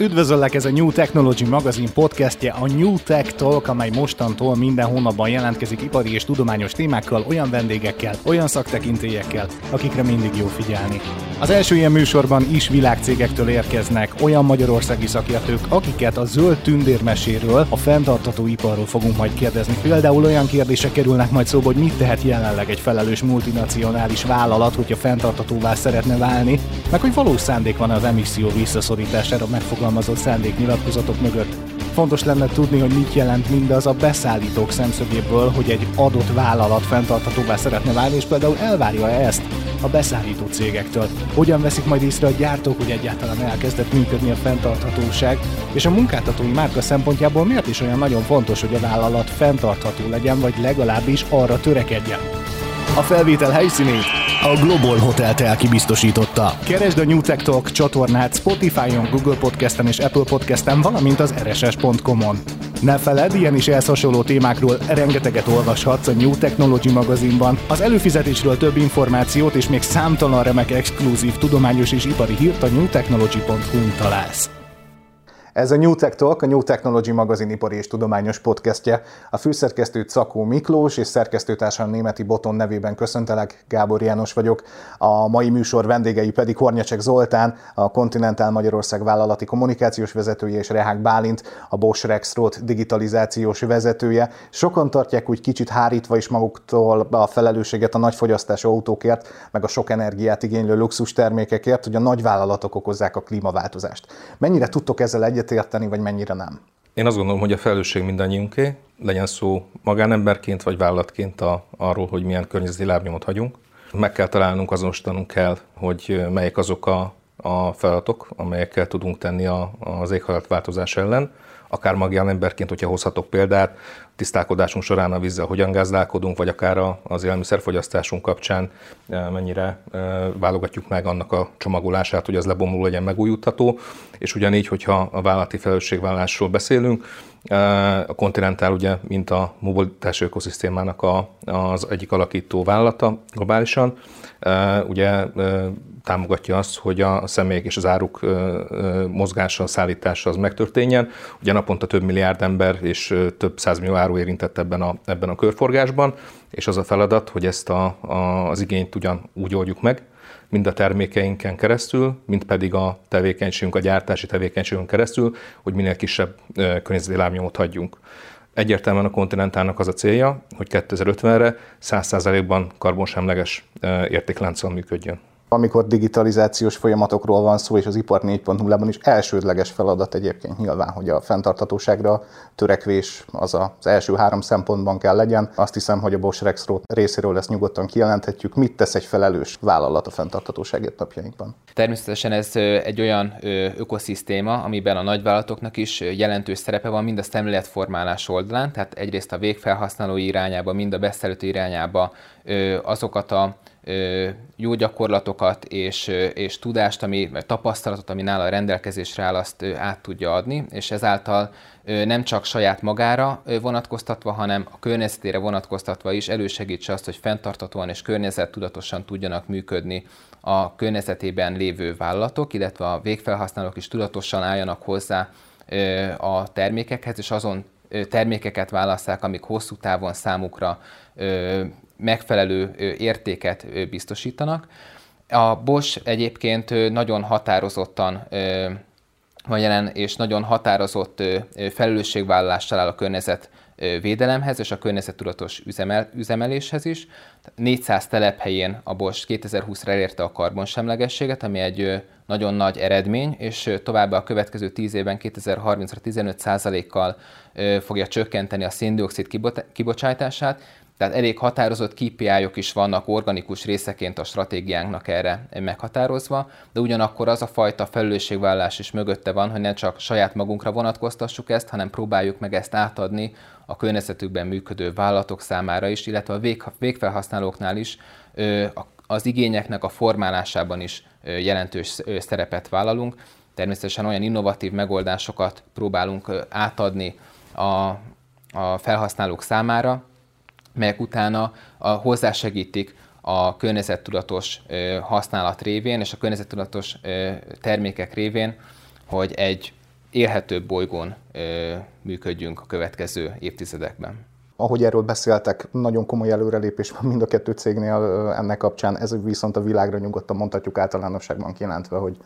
Üdvözöllek, ez a New Technology magazin podcastje, a New Tech Talk, amely mostantól minden hónapban jelentkezik ipari és tudományos témákkal, olyan vendégekkel, olyan szaktekintélyekkel, akikre mindig jó figyelni. Az első ilyen műsorban is világcégektől érkeznek olyan magyarországi szakértők, akiket a zöld tündérmeséről, a fenntartató iparról fogunk majd kérdezni. Például olyan kérdések kerülnek majd szóba, hogy mit tehet jelenleg egy felelős multinacionális vállalat, hogyha fenntartatóvá szeretne válni, meg hogy valós szándék van az emisszió visszaszorítására megfogalmazott szándéknyilatkozatok mögött. Fontos lenne tudni, hogy mit jelent mindaz a beszállítók szemszögéből, hogy egy adott vállalat fenntarthatóvá szeretne válni, és például elvárja -e ezt a beszállító cégektől. Hogyan veszik majd észre a gyártók, hogy egyáltalán elkezdett működni a fenntarthatóság, és a munkáltatói márka szempontjából miért is olyan nagyon fontos, hogy a vállalat fenntartható legyen, vagy legalábbis arra törekedjen. A felvétel helyszínét a Global Hotel Tel kibiztosította. Keresd a New Tech Talk csatornát Spotify-on, Google Podcast-en és Apple Podcast-en, valamint az rss.com-on. Ne feledd, ilyen is ehhez hasonló témákról rengeteget olvashatsz a New Technology magazinban. Az előfizetésről több információt és még számtalan remek exkluzív tudományos és ipari hírt a newtechnology.hu-n találsz. Ez a New Tech Talk, a New Technology magazin ipari és tudományos podcastje. A főszerkesztő Cakó Miklós és szerkesztőtársam Németi Boton nevében köszöntelek, Gábor János vagyok. A mai műsor vendégei pedig Hornyacsek Zoltán, a Continental Magyarország vállalati kommunikációs vezetője, és Rehák Bálint, a Bosch Rexroth digitalizációs vezetője. Sokan tartják úgy kicsit hárítva is maguktól a felelősséget a nagyfogyasztású autókért, meg a sok energiát igénylő luxus termékekért, hogy a nagyvállalatok okozzák a klímaváltozást. Mennyire tudtok ezzel egyet egyetérteni, vagy mennyire nem? Én azt gondolom, hogy a felelősség mindannyiunké, legyen szó magánemberként vagy vállalatként a, arról, hogy milyen környezeti lábnyomot hagyunk. Meg kell találnunk, azonosítanunk kell, hogy melyek azok a, a feladatok, amelyekkel tudunk tenni a, az éghajlatváltozás ellen akár magánemberként, hogyha hozhatok példát, tisztálkodásunk során a vízzel hogyan gazdálkodunk, vagy akár az élelmiszerfogyasztásunk kapcsán e, mennyire e, válogatjuk meg annak a csomagolását, hogy az lebomló legyen megújítható, és ugyanígy, hogyha a vállalati felelősségvállalásról beszélünk, a Continental ugye, mint a mobilitás ökoszisztémának a, az egyik alakító vállalata globálisan, ugye támogatja azt, hogy a személyek és az áruk mozgása, szállítása az megtörténjen. Ugye naponta több milliárd ember és több százmillió áru érintett ebben a, ebben a körforgásban, és az a feladat, hogy ezt a, a, az igényt ugyan úgy oldjuk meg, mind a termékeinken keresztül, mind pedig a tevékenységünk, a gyártási tevékenységünk keresztül, hogy minél kisebb környezeti lábnyomot hagyjunk. Egyértelműen a kontinentálnak az a célja, hogy 2050-re 100%-ban karbonsemleges értéklánccal működjön amikor digitalizációs folyamatokról van szó, és az ipar 4.0-ban is elsődleges feladat egyébként nyilván, hogy a fenntartatóságra törekvés az az első három szempontban kell legyen. Azt hiszem, hogy a Bosch Rexroth részéről ezt nyugodtan kijelenthetjük. Mit tesz egy felelős vállalat a fenntartatóságért napjainkban? Természetesen ez egy olyan ökoszisztéma, amiben a nagyvállalatoknak is jelentős szerepe van mind a szemléletformálás oldalán, tehát egyrészt a végfelhasználó irányába, mind a beszerítő irányába azokat a jó gyakorlatokat és, és tudást, ami, tapasztalatot, ami nála rendelkezésre áll, azt át tudja adni, és ezáltal nem csak saját magára vonatkoztatva, hanem a környezetére vonatkoztatva is elősegítse azt, hogy fenntartatóan és környezettudatosan tudjanak működni a környezetében lévő vállalatok, illetve a végfelhasználók is tudatosan álljanak hozzá a termékekhez, és azon termékeket válasszák, amik hosszú távon számukra megfelelő értéket biztosítanak. A Bosch egyébként nagyon határozottan van jelen, és nagyon határozott felelősségvállalással áll a környezet védelemhez és a környezettudatos üzemel, üzemeléshez is. 400 telephelyén a Bosch 2020-ra elérte a karbonsemlegességet, ami egy nagyon nagy eredmény, és továbbá a következő 10 évben 2030-ra 15%-kal fogja csökkenteni a széndiokszid kibocsátását, tehát elég határozott KPI-ok is vannak organikus részeként a stratégiánknak erre meghatározva, de ugyanakkor az a fajta felelősségvállalás is mögötte van, hogy ne csak saját magunkra vonatkoztassuk ezt, hanem próbáljuk meg ezt átadni a környezetükben működő vállalatok számára is, illetve a végfelhasználóknál is az igényeknek a formálásában is jelentős szerepet vállalunk. Természetesen olyan innovatív megoldásokat próbálunk átadni a, a felhasználók számára, melyek utána a, hozzásegítik a környezettudatos használat révén és a környezettudatos termékek révén, hogy egy élhetőbb bolygón működjünk a következő évtizedekben ahogy erről beszéltek, nagyon komoly előrelépés van mind a kettő cégnél ennek kapcsán, ez viszont a világra nyugodtan mondhatjuk általánosságban kijelentve, hogy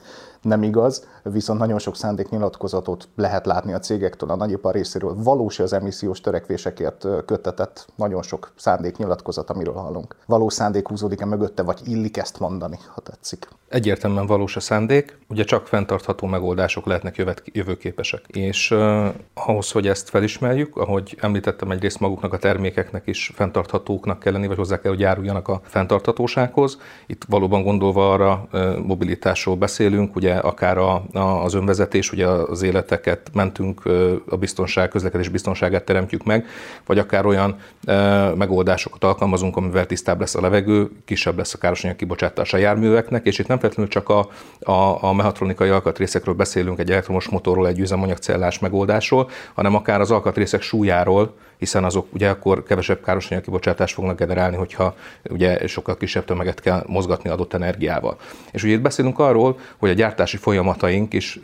nem igaz, viszont nagyon sok szándéknyilatkozatot lehet látni a cégektől, a nagyipar részéről. Valós az emissziós törekvésekért köttetett nagyon sok szándéknyilatkozat, amiről hallunk. Valós szándék húzódik-e mögötte, vagy illik ezt mondani, ha tetszik? Egyértelműen valós a szándék, ugye csak fenntartható megoldások lehetnek jövőképesek. És uh, ahhoz, hogy ezt felismerjük, ahogy említettem, egyrészt maguknak a termékeknek is fenntarthatóknak kell lenni, vagy hozzá kell, hogy járuljanak a fenntarthatósághoz. Itt valóban gondolva arra mobilitásról beszélünk, ugye akár a, a, az önvezetés, ugye az életeket mentünk, a biztonság, közlekedés biztonságát teremtjük meg, vagy akár olyan e, megoldásokat alkalmazunk, amivel tisztább lesz a levegő, kisebb lesz a károsanyag kibocsátás a járműveknek, és itt nem feltétlenül csak a, a, a mehatronikai alkatrészekről beszélünk, egy elektromos motorról, egy üzemanyagcellás megoldásról, hanem akár az alkatrészek súlyáról, hiszen azok ugye akkor kevesebb károsanyag kibocsátást fognak generálni, hogyha ugye sokkal kisebb tömeget kell mozgatni adott energiával. És ugye itt beszélünk arról, hogy a gyártási folyamataink is,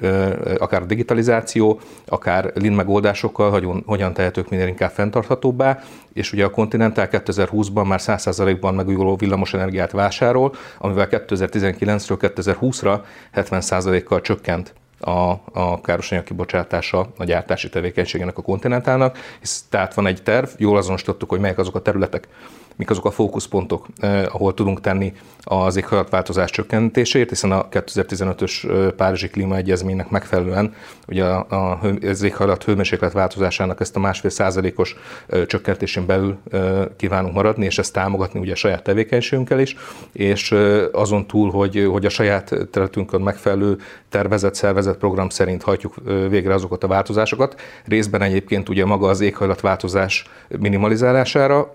akár a digitalizáció, akár lean megoldásokkal hogyan, hogyan tehetők minél inkább fenntarthatóbbá, és ugye a Continental 2020-ban már 100%-ban megújuló villamosenergiát vásárol, amivel 2019-ről 2020-ra 70%-kal csökkent a, a károsanyag kibocsátása a gyártási tevékenységének a kontinentálnak, hisz tehát van egy terv, jól azonosítottuk, hogy melyek azok a területek, mik azok a fókuszpontok, eh, ahol tudunk tenni az éghajlatváltozás csökkentésért, hiszen a 2015-ös eh, Párizsi Klímaegyezménynek megfelelően ugye a, a, az éghajlat hőmérséklet változásának ezt a másfél százalékos eh, csökkentésén belül eh, kívánunk maradni, és ezt támogatni ugye a saját tevékenységünkkel is, és eh, azon túl, hogy, hogy a saját területünkön megfelelő tervezett, szervezett program szerint hajtjuk végre azokat a változásokat. Részben egyébként ugye maga az éghajlatváltozás minimalizálására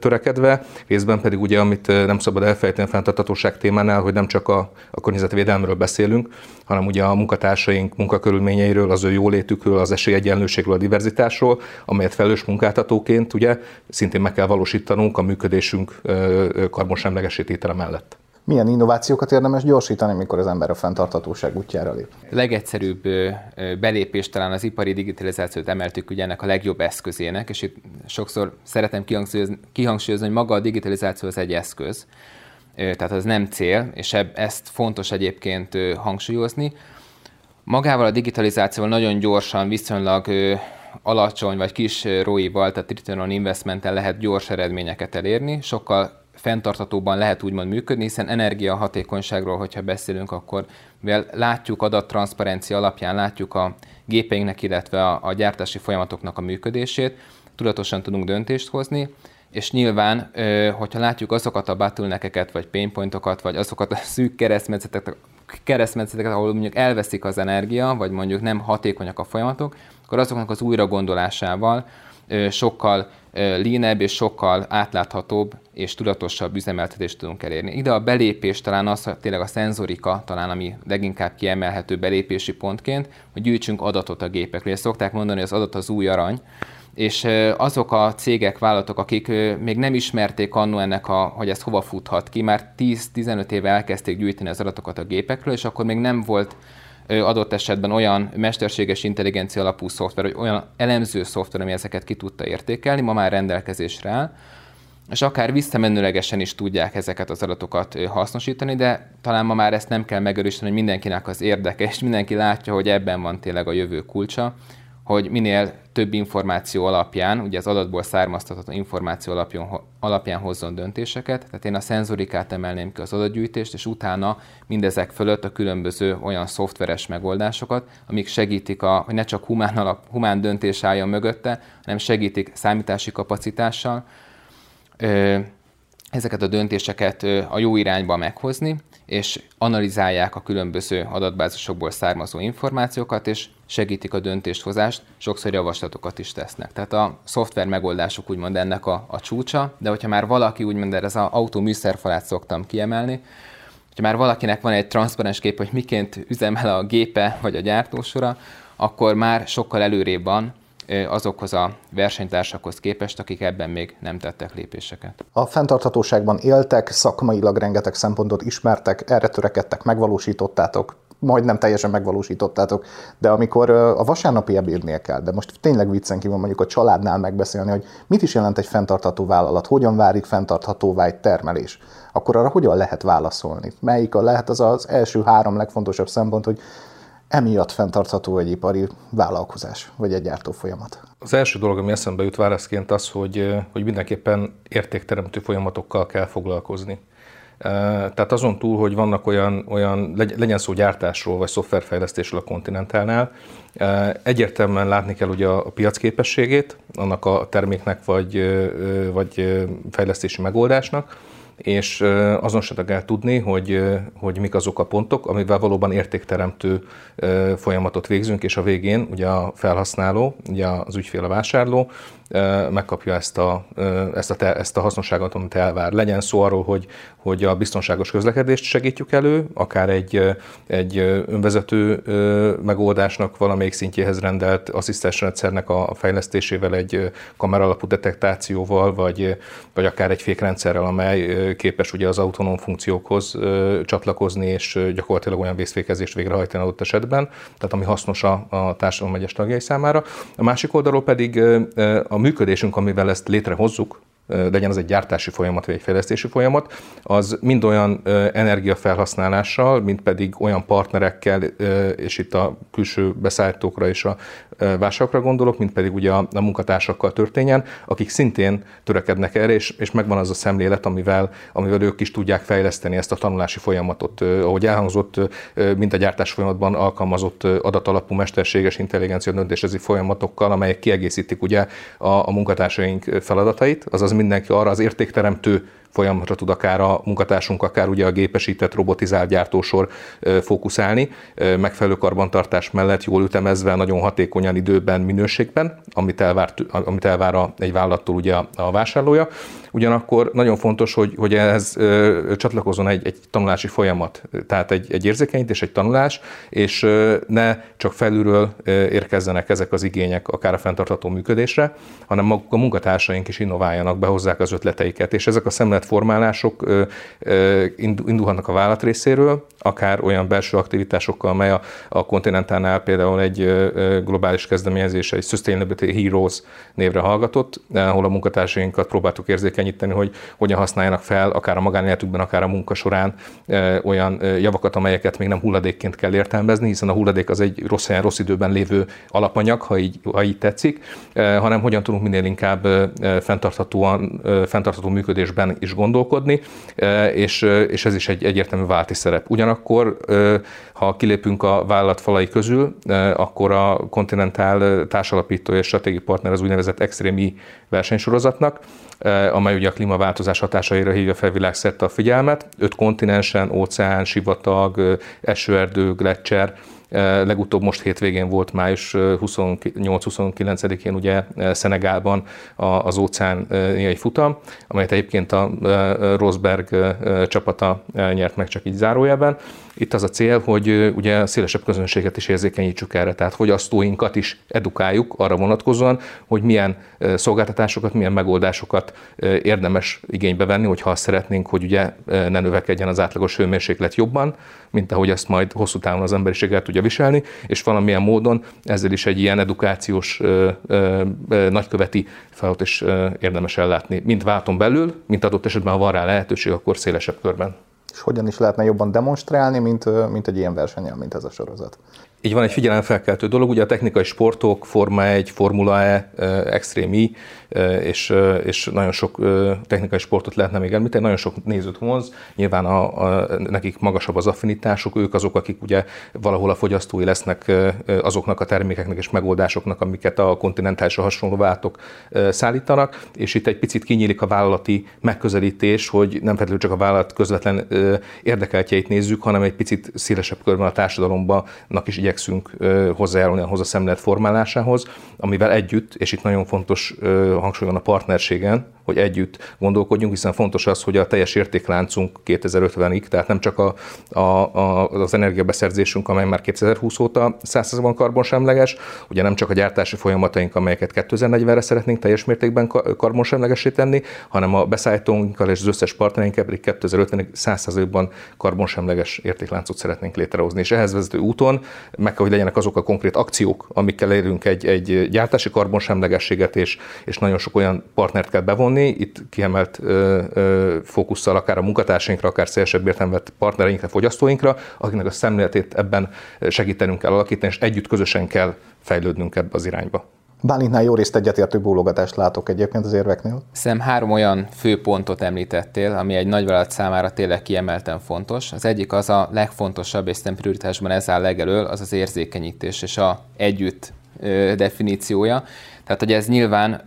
törekedve, részben pedig ugye, amit nem szabad elfelejteni a fenntartatóság témánál, hogy nem csak a, a környezetvédelmről beszélünk, hanem ugye a munkatársaink munkakörülményeiről, az ő jólétükről, az esélyegyenlőségről, a diverzitásról, amelyet felelős munkáltatóként ugye szintén meg kell valósítanunk a működésünk karbonsemlegesítétele mellett. Milyen innovációkat érdemes gyorsítani, mikor az ember a fenntarthatóság útjára lép? Legegyszerűbb belépés talán az ipari digitalizációt emeltük ugye ennek a legjobb eszközének, és itt sokszor szeretem kihangsúlyozni, kihangsúlyozni hogy maga a digitalizáció az egy eszköz, tehát az nem cél, és ezt fontos egyébként hangsúlyozni. Magával a digitalizációval nagyon gyorsan, viszonylag alacsony vagy kis ROI-val, tehát return on investment lehet gyors eredményeket elérni, sokkal fenntartatóban lehet úgymond működni, hiszen energiahatékonyságról, hogyha beszélünk, akkor mivel látjuk adattranszparencia alapján, látjuk a gépeinknek, illetve a, a gyártási folyamatoknak a működését, tudatosan tudunk döntést hozni, és nyilván, hogyha látjuk azokat a bottleneckeket, vagy painpointokat, vagy azokat a szűk keresztmetszeteket, ahol mondjuk elveszik az energia, vagy mondjuk nem hatékonyak a folyamatok, akkor azoknak az újra gondolásával sokkal leanebb és sokkal átláthatóbb és tudatosabb üzemeltetést tudunk elérni. Ide a belépés talán az, tényleg a szenzorika, talán ami leginkább kiemelhető belépési pontként, hogy gyűjtsünk adatot a gépekről. Ezt szokták mondani, hogy az adat az új arany, és azok a cégek, vállalatok, akik még nem ismerték annó ennek, a, hogy ez hova futhat ki, már 10-15 éve elkezdték gyűjteni az adatokat a gépekről, és akkor még nem volt adott esetben olyan mesterséges intelligencia alapú szoftver, vagy olyan elemző szoftver, ami ezeket ki tudta értékelni, ma már rendelkezésre áll, és akár visszamenőlegesen is tudják ezeket az adatokat hasznosítani, de talán ma már ezt nem kell megerősíteni, hogy mindenkinek az érdeke, és mindenki látja, hogy ebben van tényleg a jövő kulcsa, hogy minél több információ alapján, ugye az adatból származtatható információ alapján, alapján hozzon döntéseket. Tehát én a szenzorikát emelném ki az adatgyűjtést, és utána mindezek fölött a különböző olyan szoftveres megoldásokat, amik segítik, a, hogy ne csak humán, alap, humán döntés álljon mögötte, hanem segítik számítási kapacitással ezeket a döntéseket a jó irányba meghozni, és analizálják a különböző adatbázisokból származó információkat, és segítik a döntéshozást, sokszor javaslatokat is tesznek. Tehát a szoftver megoldások úgymond ennek a, a csúcsa, de hogyha már valaki úgymond erre az autó műszerfalát szoktam kiemelni, hogyha már valakinek van egy transzparens kép, hogy miként üzemel a gépe vagy a gyártósora, akkor már sokkal előrébb van, azokhoz a versenytársakhoz képest, akik ebben még nem tettek lépéseket. A fenntarthatóságban éltek, szakmailag rengeteg szempontot ismertek, erre törekedtek, megvalósítottátok, majdnem teljesen megvalósítottátok, de amikor a vasárnapi ebédnél kell, de most tényleg viccen kívül mondjuk a családnál megbeszélni, hogy mit is jelent egy fenntartható vállalat, hogyan válik fenntarthatóvá egy termelés, akkor arra hogyan lehet válaszolni? Melyik a lehet az az első három legfontosabb szempont, hogy emiatt fenntartható egy ipari vállalkozás, vagy egy gyártófolyamat? Az első dolog, ami eszembe jut válaszként az, hogy, hogy mindenképpen értékteremtő folyamatokkal kell foglalkozni. Tehát azon túl, hogy vannak olyan, olyan legyen szó gyártásról vagy szoftverfejlesztésről a kontinentálnál, egyértelműen látni kell ugye a piac képességét, annak a terméknek vagy, vagy fejlesztési megoldásnak, és azonosítani kell tudni, hogy, hogy mik azok a pontok, amivel valóban értékteremtő folyamatot végzünk, és a végén ugye a felhasználó, ugye az ügyfél a vásárló megkapja ezt a, ezt, a te, ezt a hasznosságot, amit elvár. Legyen szó arról, hogy, hogy a biztonságos közlekedést segítjük elő, akár egy, egy önvezető megoldásnak valamelyik szintjéhez rendelt asszisztens rendszernek a fejlesztésével, egy kameralapú detektációval, vagy, vagy akár egy fékrendszerrel, amely képes ugye az autonóm funkciókhoz csatlakozni, és gyakorlatilag olyan vészfékezést végrehajtani adott esetben, tehát ami hasznos a, a társadalom egyes tagjai számára. A másik oldalról pedig a működésünk, amivel ezt létrehozzuk, legyen az egy gyártási folyamat vagy egy fejlesztési folyamat, az mind olyan energiafelhasználással, mint pedig olyan partnerekkel, és itt a külső beszállítókra és a vásárokra gondolok, mint pedig ugye a, munkatársakkal történjen, akik szintén törekednek erre, és, és megvan az a szemlélet, amivel, amivel ők is tudják fejleszteni ezt a tanulási folyamatot. Ahogy elhangzott, mint a gyártás folyamatban alkalmazott adatalapú mesterséges intelligencia döntésezi folyamatokkal, amelyek kiegészítik ugye a, a munkatársaink feladatait, azaz mindenki arra az értékteremtő folyamatra tud akár a munkatársunk, akár ugye a gépesített, robotizált gyártósor fókuszálni, megfelelő karbantartás mellett jól ütemezve, nagyon hatékonyan időben, minőségben, amit elvár, amit elvár a, egy vállalattól ugye a, a vásárlója. Ugyanakkor nagyon fontos, hogy, hogy ehhez csatlakozon egy, egy tanulási folyamat, tehát egy, egy érzékenyítés, egy tanulás, és ne csak felülről érkezzenek ezek az igények akár a fenntartható működésre, hanem maguk a munkatársaink is innováljanak, behozzák az ötleteiket, és ezek a szemletformálások indulhatnak a vállalat részéről, akár olyan belső aktivitásokkal, amely a, a kontinentánál például egy globális kezdeményezés, egy Sustainability Heroes névre hallgatott, ahol a munkatársainkat próbáltuk érzékenyíteni, érzékenyíteni, hogy hogyan használjanak fel, akár a magánéletükben, akár a munka során olyan javakat, amelyeket még nem hulladékként kell értelmezni, hiszen a hulladék az egy rossz helyen, rossz időben lévő alapanyag, ha így, ha így tetszik, hanem hogyan tudunk minél inkább fenntarthatóan, fenntartható működésben is gondolkodni, és, és ez is egy egyértelmű válti szerep. Ugyanakkor, ha kilépünk a vállalat falai közül, akkor a Continental társalapító és stratégiai partner az úgynevezett Extreme versenysorozatnak, amely ugye a klímaváltozás hatásaira hívja fel világszerte a figyelmet. Öt kontinensen, óceán, sivatag, esőerdő, gletszer, Legutóbb most hétvégén volt május 28-29-én ugye Szenegálban az óceániai futam, amelyet egyébként a Rosberg csapata nyert meg csak így zárójelben. Itt az a cél, hogy ugye szélesebb közönséget is érzékenyítsük erre, tehát fogyasztóinkat is edukáljuk arra vonatkozóan, hogy milyen szolgáltatásokat, milyen megoldásokat érdemes igénybe venni, hogyha azt szeretnénk, hogy ugye ne növekedjen az átlagos hőmérséklet jobban, mint ahogy ezt majd hosszú távon az emberiség el tudja viselni, és valamilyen módon ezzel is egy ilyen edukációs ö, ö, ö, nagyköveti feladat is ö, érdemes ellátni, mint válton belül, mint adott esetben, ha van rá lehetőség, akkor szélesebb körben. És hogyan is lehetne jobban demonstrálni, mint, mint egy ilyen versenyen, mint ez a sorozat? Így van egy figyelemfelkeltő dolog, ugye a technikai sportok, Forma 1, Formula E, Extreme E, és, és nagyon sok technikai sportot lehetne még említeni, nagyon sok nézőt vonz, nyilván a, a, nekik magasabb az affinitásuk, ők azok, akik ugye valahol a fogyasztói lesznek azoknak a termékeknek és megoldásoknak, amiket a kontinentálisra hasonló váltok szállítanak, és itt egy picit kinyílik a vállalati megközelítés, hogy nem feltétlenül csak a vállalat közvetlen érdekeltjeit nézzük, hanem egy picit szélesebb körben a társadalomban is igyekszünk hozzájárulni a szemlélet formálásához, amivel együtt, és itt nagyon fontos hangsúly van a partnerségen, hogy együtt gondolkodjunk, hiszen fontos az, hogy a teljes értékláncunk 2050-ig, tehát nem csak a, a, a, az energiabeszerzésünk, amely már 2020 óta 100%-ban karbonsemleges, ugye nem csak a gyártási folyamataink, amelyeket 2040-re szeretnénk teljes mértékben karbonsemlegesé tenni, hanem a beszállítóinkkal és az összes partnereinkkel pedig 2050-ig 100%-ban karbonsemleges értékláncot szeretnénk létrehozni. És ehhez vezető úton meg kell, hogy legyenek azok a konkrét akciók, amikkel érünk egy, egy gyártási karbonsemlegességet, és, és nagyon sok olyan partnert kell bevonni, vonni, itt kiemelt ö, ö, fókusszal akár a munkatársainkra, akár szélesebb értelme partnereinkre, fogyasztóinkra, akiknek a szemléletét ebben segítenünk kell alakítani, és együtt közösen kell fejlődnünk ebbe az irányba. Bálintnál jó részt egyetértő bólogatást látok egyébként az érveknél. Szem három olyan fő pontot említettél, ami egy nagyvállalat számára tényleg kiemelten fontos. Az egyik az a legfontosabb, és szerintem prioritásban ez áll legelől, az az érzékenyítés és a együtt definíciója. Tehát, hogy ez nyilván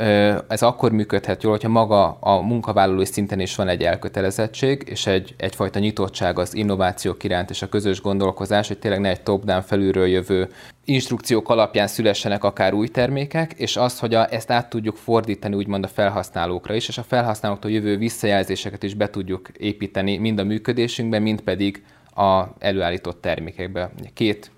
ez akkor működhet jól, hogyha maga a munkavállalói szinten is van egy elkötelezettség, és egy, egyfajta nyitottság az innovációk iránt, és a közös gondolkozás, hogy tényleg ne egy top-down felülről jövő instrukciók alapján szülessenek akár új termékek, és az, hogy a, ezt át tudjuk fordítani úgymond a felhasználókra is, és a felhasználóktól jövő visszajelzéseket is be tudjuk építeni mind a működésünkbe, mind pedig a előállított termékekbe. Két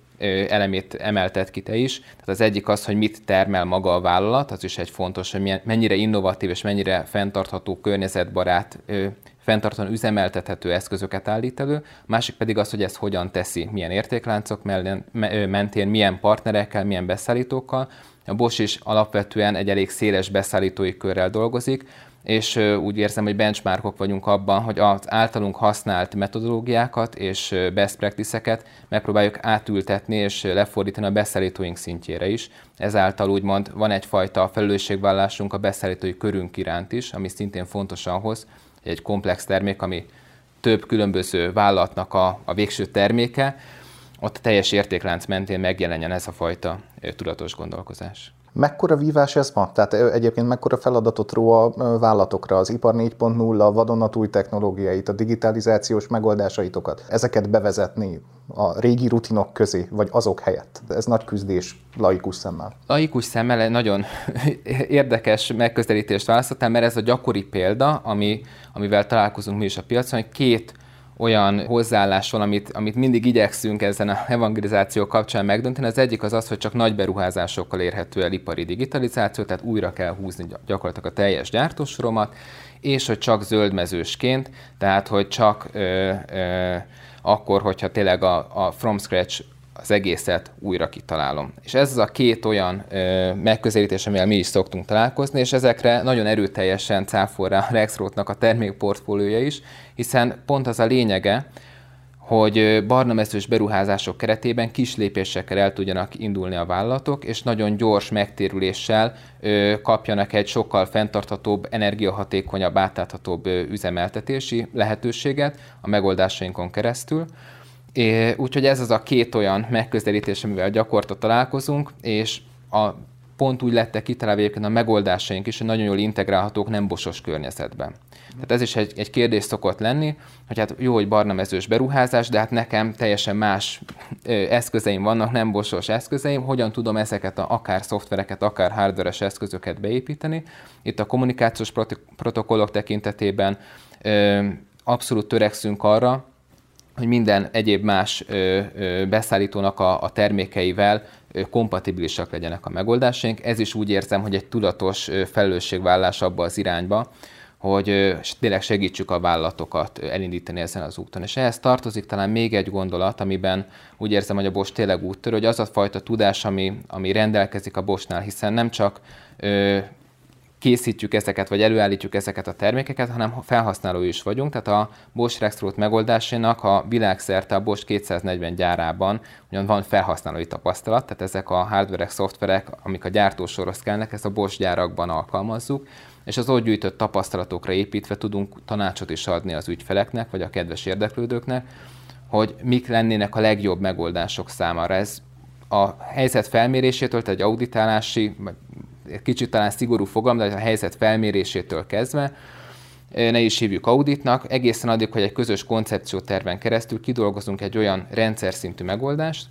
elemét emeltet ki te is. Tehát az egyik az, hogy mit termel maga a vállalat, az is egy fontos, hogy milyen, mennyire innovatív és mennyire fenntartható, környezetbarát, fenntartóan üzemeltethető eszközöket állít elő, a másik pedig az, hogy ezt hogyan teszi, milyen értékláncok mentén, milyen partnerekkel, milyen beszállítókkal. A Bosch is alapvetően egy elég széles beszállítói körrel dolgozik, és úgy érzem, hogy benchmarkok vagyunk abban, hogy az általunk használt metodológiákat és best practice-eket megpróbáljuk átültetni és lefordítani a beszállítóink szintjére is. Ezáltal úgymond van egyfajta felelősségvállásunk a beszállítói körünk iránt is, ami szintén fontos ahhoz, hogy egy komplex termék, ami több különböző vállalatnak a, a végső terméke, ott a teljes értéklánc mentén megjelenjen ez a fajta tudatos gondolkozás. Mekkora vívás ez ma? Tehát egyébként mekkora feladatot ró a vállalatokra, az ipar 4.0, a vadonatúj technológiait, a digitalizációs megoldásaitokat, ezeket bevezetni a régi rutinok közé, vagy azok helyett? Ez nagy küzdés laikus szemmel. Laikus szemmel nagyon érdekes megközelítést választottam, mert ez a gyakori példa, ami, amivel találkozunk mi is a piacon, hogy két olyan hozzáállás van, amit, amit mindig igyekszünk ezen a evangelizáció kapcsán megdönteni. Az egyik az az, hogy csak nagy beruházásokkal érhető el ipari digitalizáció, tehát újra kell húzni gyakorlatilag a teljes gyártósoromat, és hogy csak zöldmezősként, tehát hogy csak ö, ö, akkor, hogyha tényleg a, a from scratch az egészet újra kitalálom. És ez az a két olyan ö, megközelítés, amivel mi is szoktunk találkozni, és ezekre nagyon erőteljesen cáfol rá a Rexrothnak a termékportfóliója is, hiszen pont az a lényege, hogy barna mezős beruházások keretében kis lépésekkel el tudjanak indulni a vállalatok, és nagyon gyors megtérüléssel kapjanak egy sokkal fenntarthatóbb, energiahatékonyabb, átláthatóbb üzemeltetési lehetőséget a megoldásainkon keresztül. Úgyhogy ez az a két olyan megközelítés, amivel gyakorta találkozunk, és a pont úgy lettek kitalálva a megoldásaink is, hogy nagyon jól integrálhatók nem bosos környezetben. Tehát ez is egy, egy kérdés szokott lenni, hogy hát jó, hogy barna mezős beruházás, de hát nekem teljesen más eszközeim vannak, nem bosos eszközeim, hogyan tudom ezeket a, akár szoftvereket, akár hardveres eszközöket beépíteni. Itt a kommunikációs protokollok tekintetében ö, abszolút törekszünk arra, hogy minden egyéb más beszállítónak a, termékeivel kompatibilisak legyenek a megoldásaink. Ez is úgy érzem, hogy egy tudatos felelősségvállás abba az irányba, hogy tényleg segítsük a vállalatokat elindítani ezen az úton. És ehhez tartozik talán még egy gondolat, amiben úgy érzem, hogy a Bosch tényleg úttörő, hogy az a fajta tudás, ami, ami rendelkezik a Boschnál, hiszen nem csak készítjük ezeket, vagy előállítjuk ezeket a termékeket, hanem felhasználói is vagyunk. Tehát a Bosch Rexroth megoldásának a világszerte a Bosch 240 gyárában ugyan van felhasználói tapasztalat, tehát ezek a hardverek, szoftverek, amik a gyártósorhoz kellnek, ezt a Bosch gyárakban alkalmazzuk, és az ott gyűjtött tapasztalatokra építve tudunk tanácsot is adni az ügyfeleknek, vagy a kedves érdeklődőknek, hogy mik lennének a legjobb megoldások számára. Ez a helyzet felmérésétől, tehát egy auditálási, kicsit talán szigorú fogalom, de a helyzet felmérésétől kezdve, ne is hívjuk auditnak, egészen addig, hogy egy közös koncepcióterven keresztül kidolgozunk egy olyan rendszer szintű megoldást,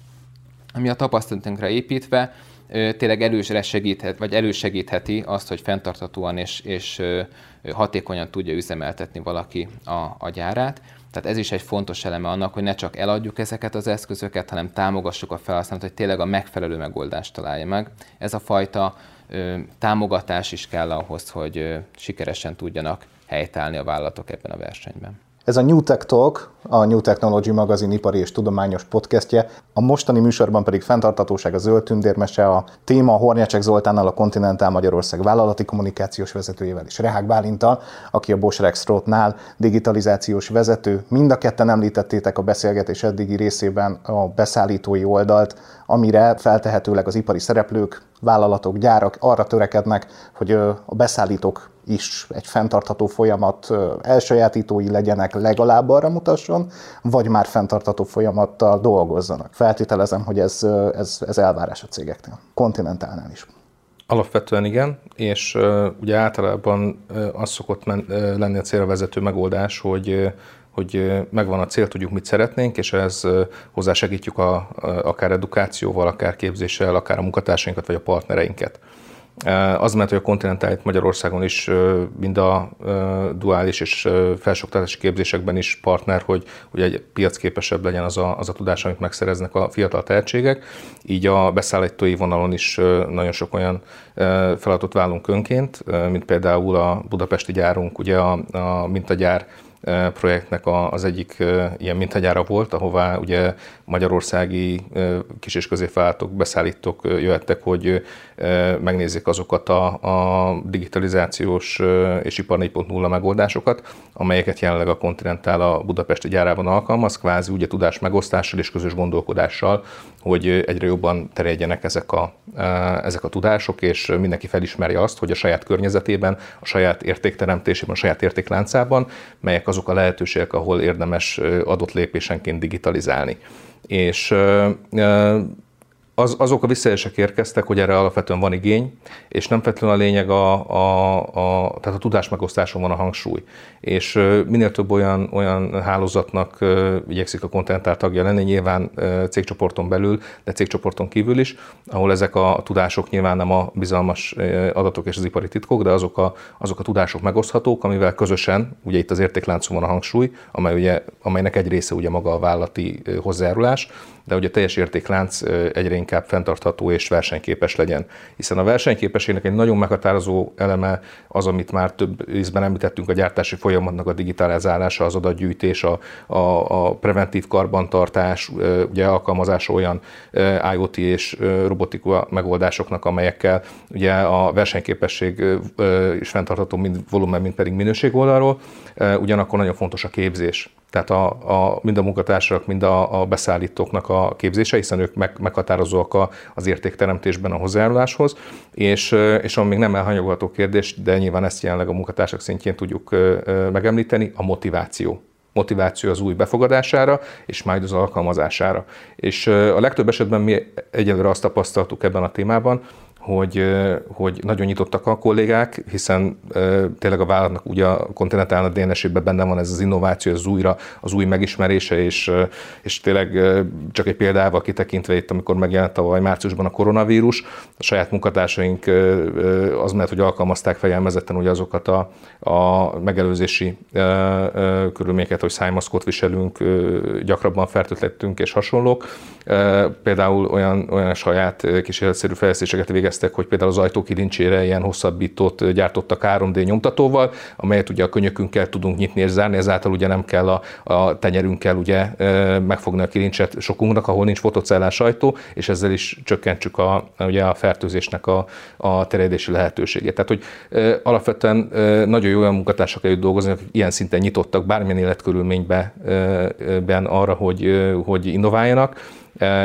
ami a tapasztalatunkra építve tényleg elősre segíthet, vagy elősegítheti azt, hogy fenntartatóan és, és hatékonyan tudja üzemeltetni valaki a, a gyárát. Tehát ez is egy fontos eleme annak, hogy ne csak eladjuk ezeket az eszközöket, hanem támogassuk a felhasználót, hogy tényleg a megfelelő megoldást találja meg. Ez a fajta támogatás is kell ahhoz, hogy sikeresen tudjanak helytállni a vállalatok ebben a versenyben. Ez a New Tech Talk, a New Technology magazin ipari és tudományos podcastje. A mostani műsorban pedig fenntartatóság a zöld tündérmese, a téma Hornyácsek Zoltánnal, a Continental Magyarország vállalati kommunikációs vezetőjével és Rehák Bálintal, aki a Bosch Rexroth-nál digitalizációs vezető. Mind a ketten említettétek a beszélgetés eddigi részében a beszállítói oldalt, amire feltehetőleg az ipari szereplők, vállalatok, gyárak arra törekednek, hogy a beszállítók is egy fenntartható folyamat elsajátítói legyenek, legalább arra mutasson, vagy már fenntartható folyamattal dolgozzanak. Feltételezem, hogy ez, ez, ez elvárás a cégeknél, kontinentálnál is. Alapvetően igen, és ugye általában az szokott men, uh, lenni a célra megoldás, hogy hogy megvan a cél, tudjuk, mit szeretnénk, és ez hozzásegítjük a, akár edukációval, akár képzéssel, akár a munkatársainkat, vagy a partnereinket. Az mert, hogy a kontinentálit Magyarországon is mind a duális és felsőoktatási képzésekben is partner, hogy, hogy egy piacképesebb legyen az a, az a tudás, amit megszereznek a fiatal tehetségek. Így a beszállítói vonalon is nagyon sok olyan feladatot válunk önként, mint például a budapesti gyárunk, ugye a, a mintagyár projektnek az egyik ilyen mintagyára volt, ahová ugye magyarországi kis- és középvállalatok, beszállítók jöhettek, hogy megnézzék azokat a, a digitalizációs és ipar 4.0 megoldásokat, amelyeket jelenleg a Continental a budapesti gyárában alkalmaz, kvázi ugye tudás megosztással és közös gondolkodással, hogy egyre jobban terjedjenek ezek a, ezek a tudások, és mindenki felismerje azt, hogy a saját környezetében, a saját értékteremtésében, a saját értékláncában, melyek azok a lehetőségek, ahol érdemes adott lépésenként digitalizálni. És az, azok a visszajelzések érkeztek, hogy erre alapvetően van igény, és nem feltétlenül a lényeg a, a, a, tehát a tudás megosztáson van a hangsúly. És minél több olyan, olyan hálózatnak igyekszik a Continental tagja lenni, nyilván cégcsoporton belül, de cégcsoporton kívül is, ahol ezek a tudások nyilván nem a bizalmas adatok és az ipari titkok, de azok a, azok a tudások megoszthatók, amivel közösen, ugye itt az értékláncon van a hangsúly, amely ugye, amelynek egy része ugye maga a vállalati hozzájárulás, de hogy a teljes értéklánc egyre inkább fenntartható és versenyképes legyen. Hiszen a versenyképességnek egy nagyon meghatározó eleme az, amit már több részben említettünk, a gyártási folyamatnak a digitalizálása, az adatgyűjtés, a, a, a preventív karbantartás, ugye alkalmazása olyan IoT és robotika megoldásoknak, amelyekkel ugye a versenyképesség is fenntartható mind volumen, mind pedig minőség oldalról. Ugyanakkor nagyon fontos a képzés tehát a, a, mind a munkatársak, mind a, a beszállítóknak a képzése, hiszen ők meg, meghatározóak a, az értékteremtésben a hozzájáruláshoz, és, és ami még nem elhanyagolható kérdés, de nyilván ezt jelenleg a munkatársak szintjén tudjuk megemlíteni, a motiváció motiváció az új befogadására, és majd az alkalmazására. És a legtöbb esetben mi egyelőre azt tapasztaltuk ebben a témában, hogy, hogy nagyon nyitottak a kollégák, hiszen tényleg a vállalatnak ugye a kontinentálna DNS-ében benne van ez az innováció, az újra, az új megismerése, és, és tényleg csak egy példával kitekintve itt, amikor megjelent tavaly márciusban a koronavírus, a saját munkatársaink az mert, hogy alkalmazták fejelmezetten ugye azokat a, a megelőzési körülményeket, hogy szájmaszkot viselünk, gyakrabban fertőtlettünk és hasonlók. Például olyan, olyan saját kísérletszerű fejlesztéseket végeztünk, végeztek, hogy például az ajtókilincsére ilyen hosszabbítót gyártottak 3D nyomtatóval, amelyet ugye a könyökünkkel tudunk nyitni és zárni, ezáltal ugye nem kell a, a tenyerünkkel ugye megfogni a kilincset sokunknak, ahol nincs fotocellás ajtó, és ezzel is csökkentsük a, ugye a fertőzésnek a, a terjedési lehetőségét. Tehát, hogy alapvetően nagyon jó olyan munkatársak együtt dolgozni, akik ilyen szinten nyitottak bármilyen életkörülményben arra, hogy, hogy innováljanak,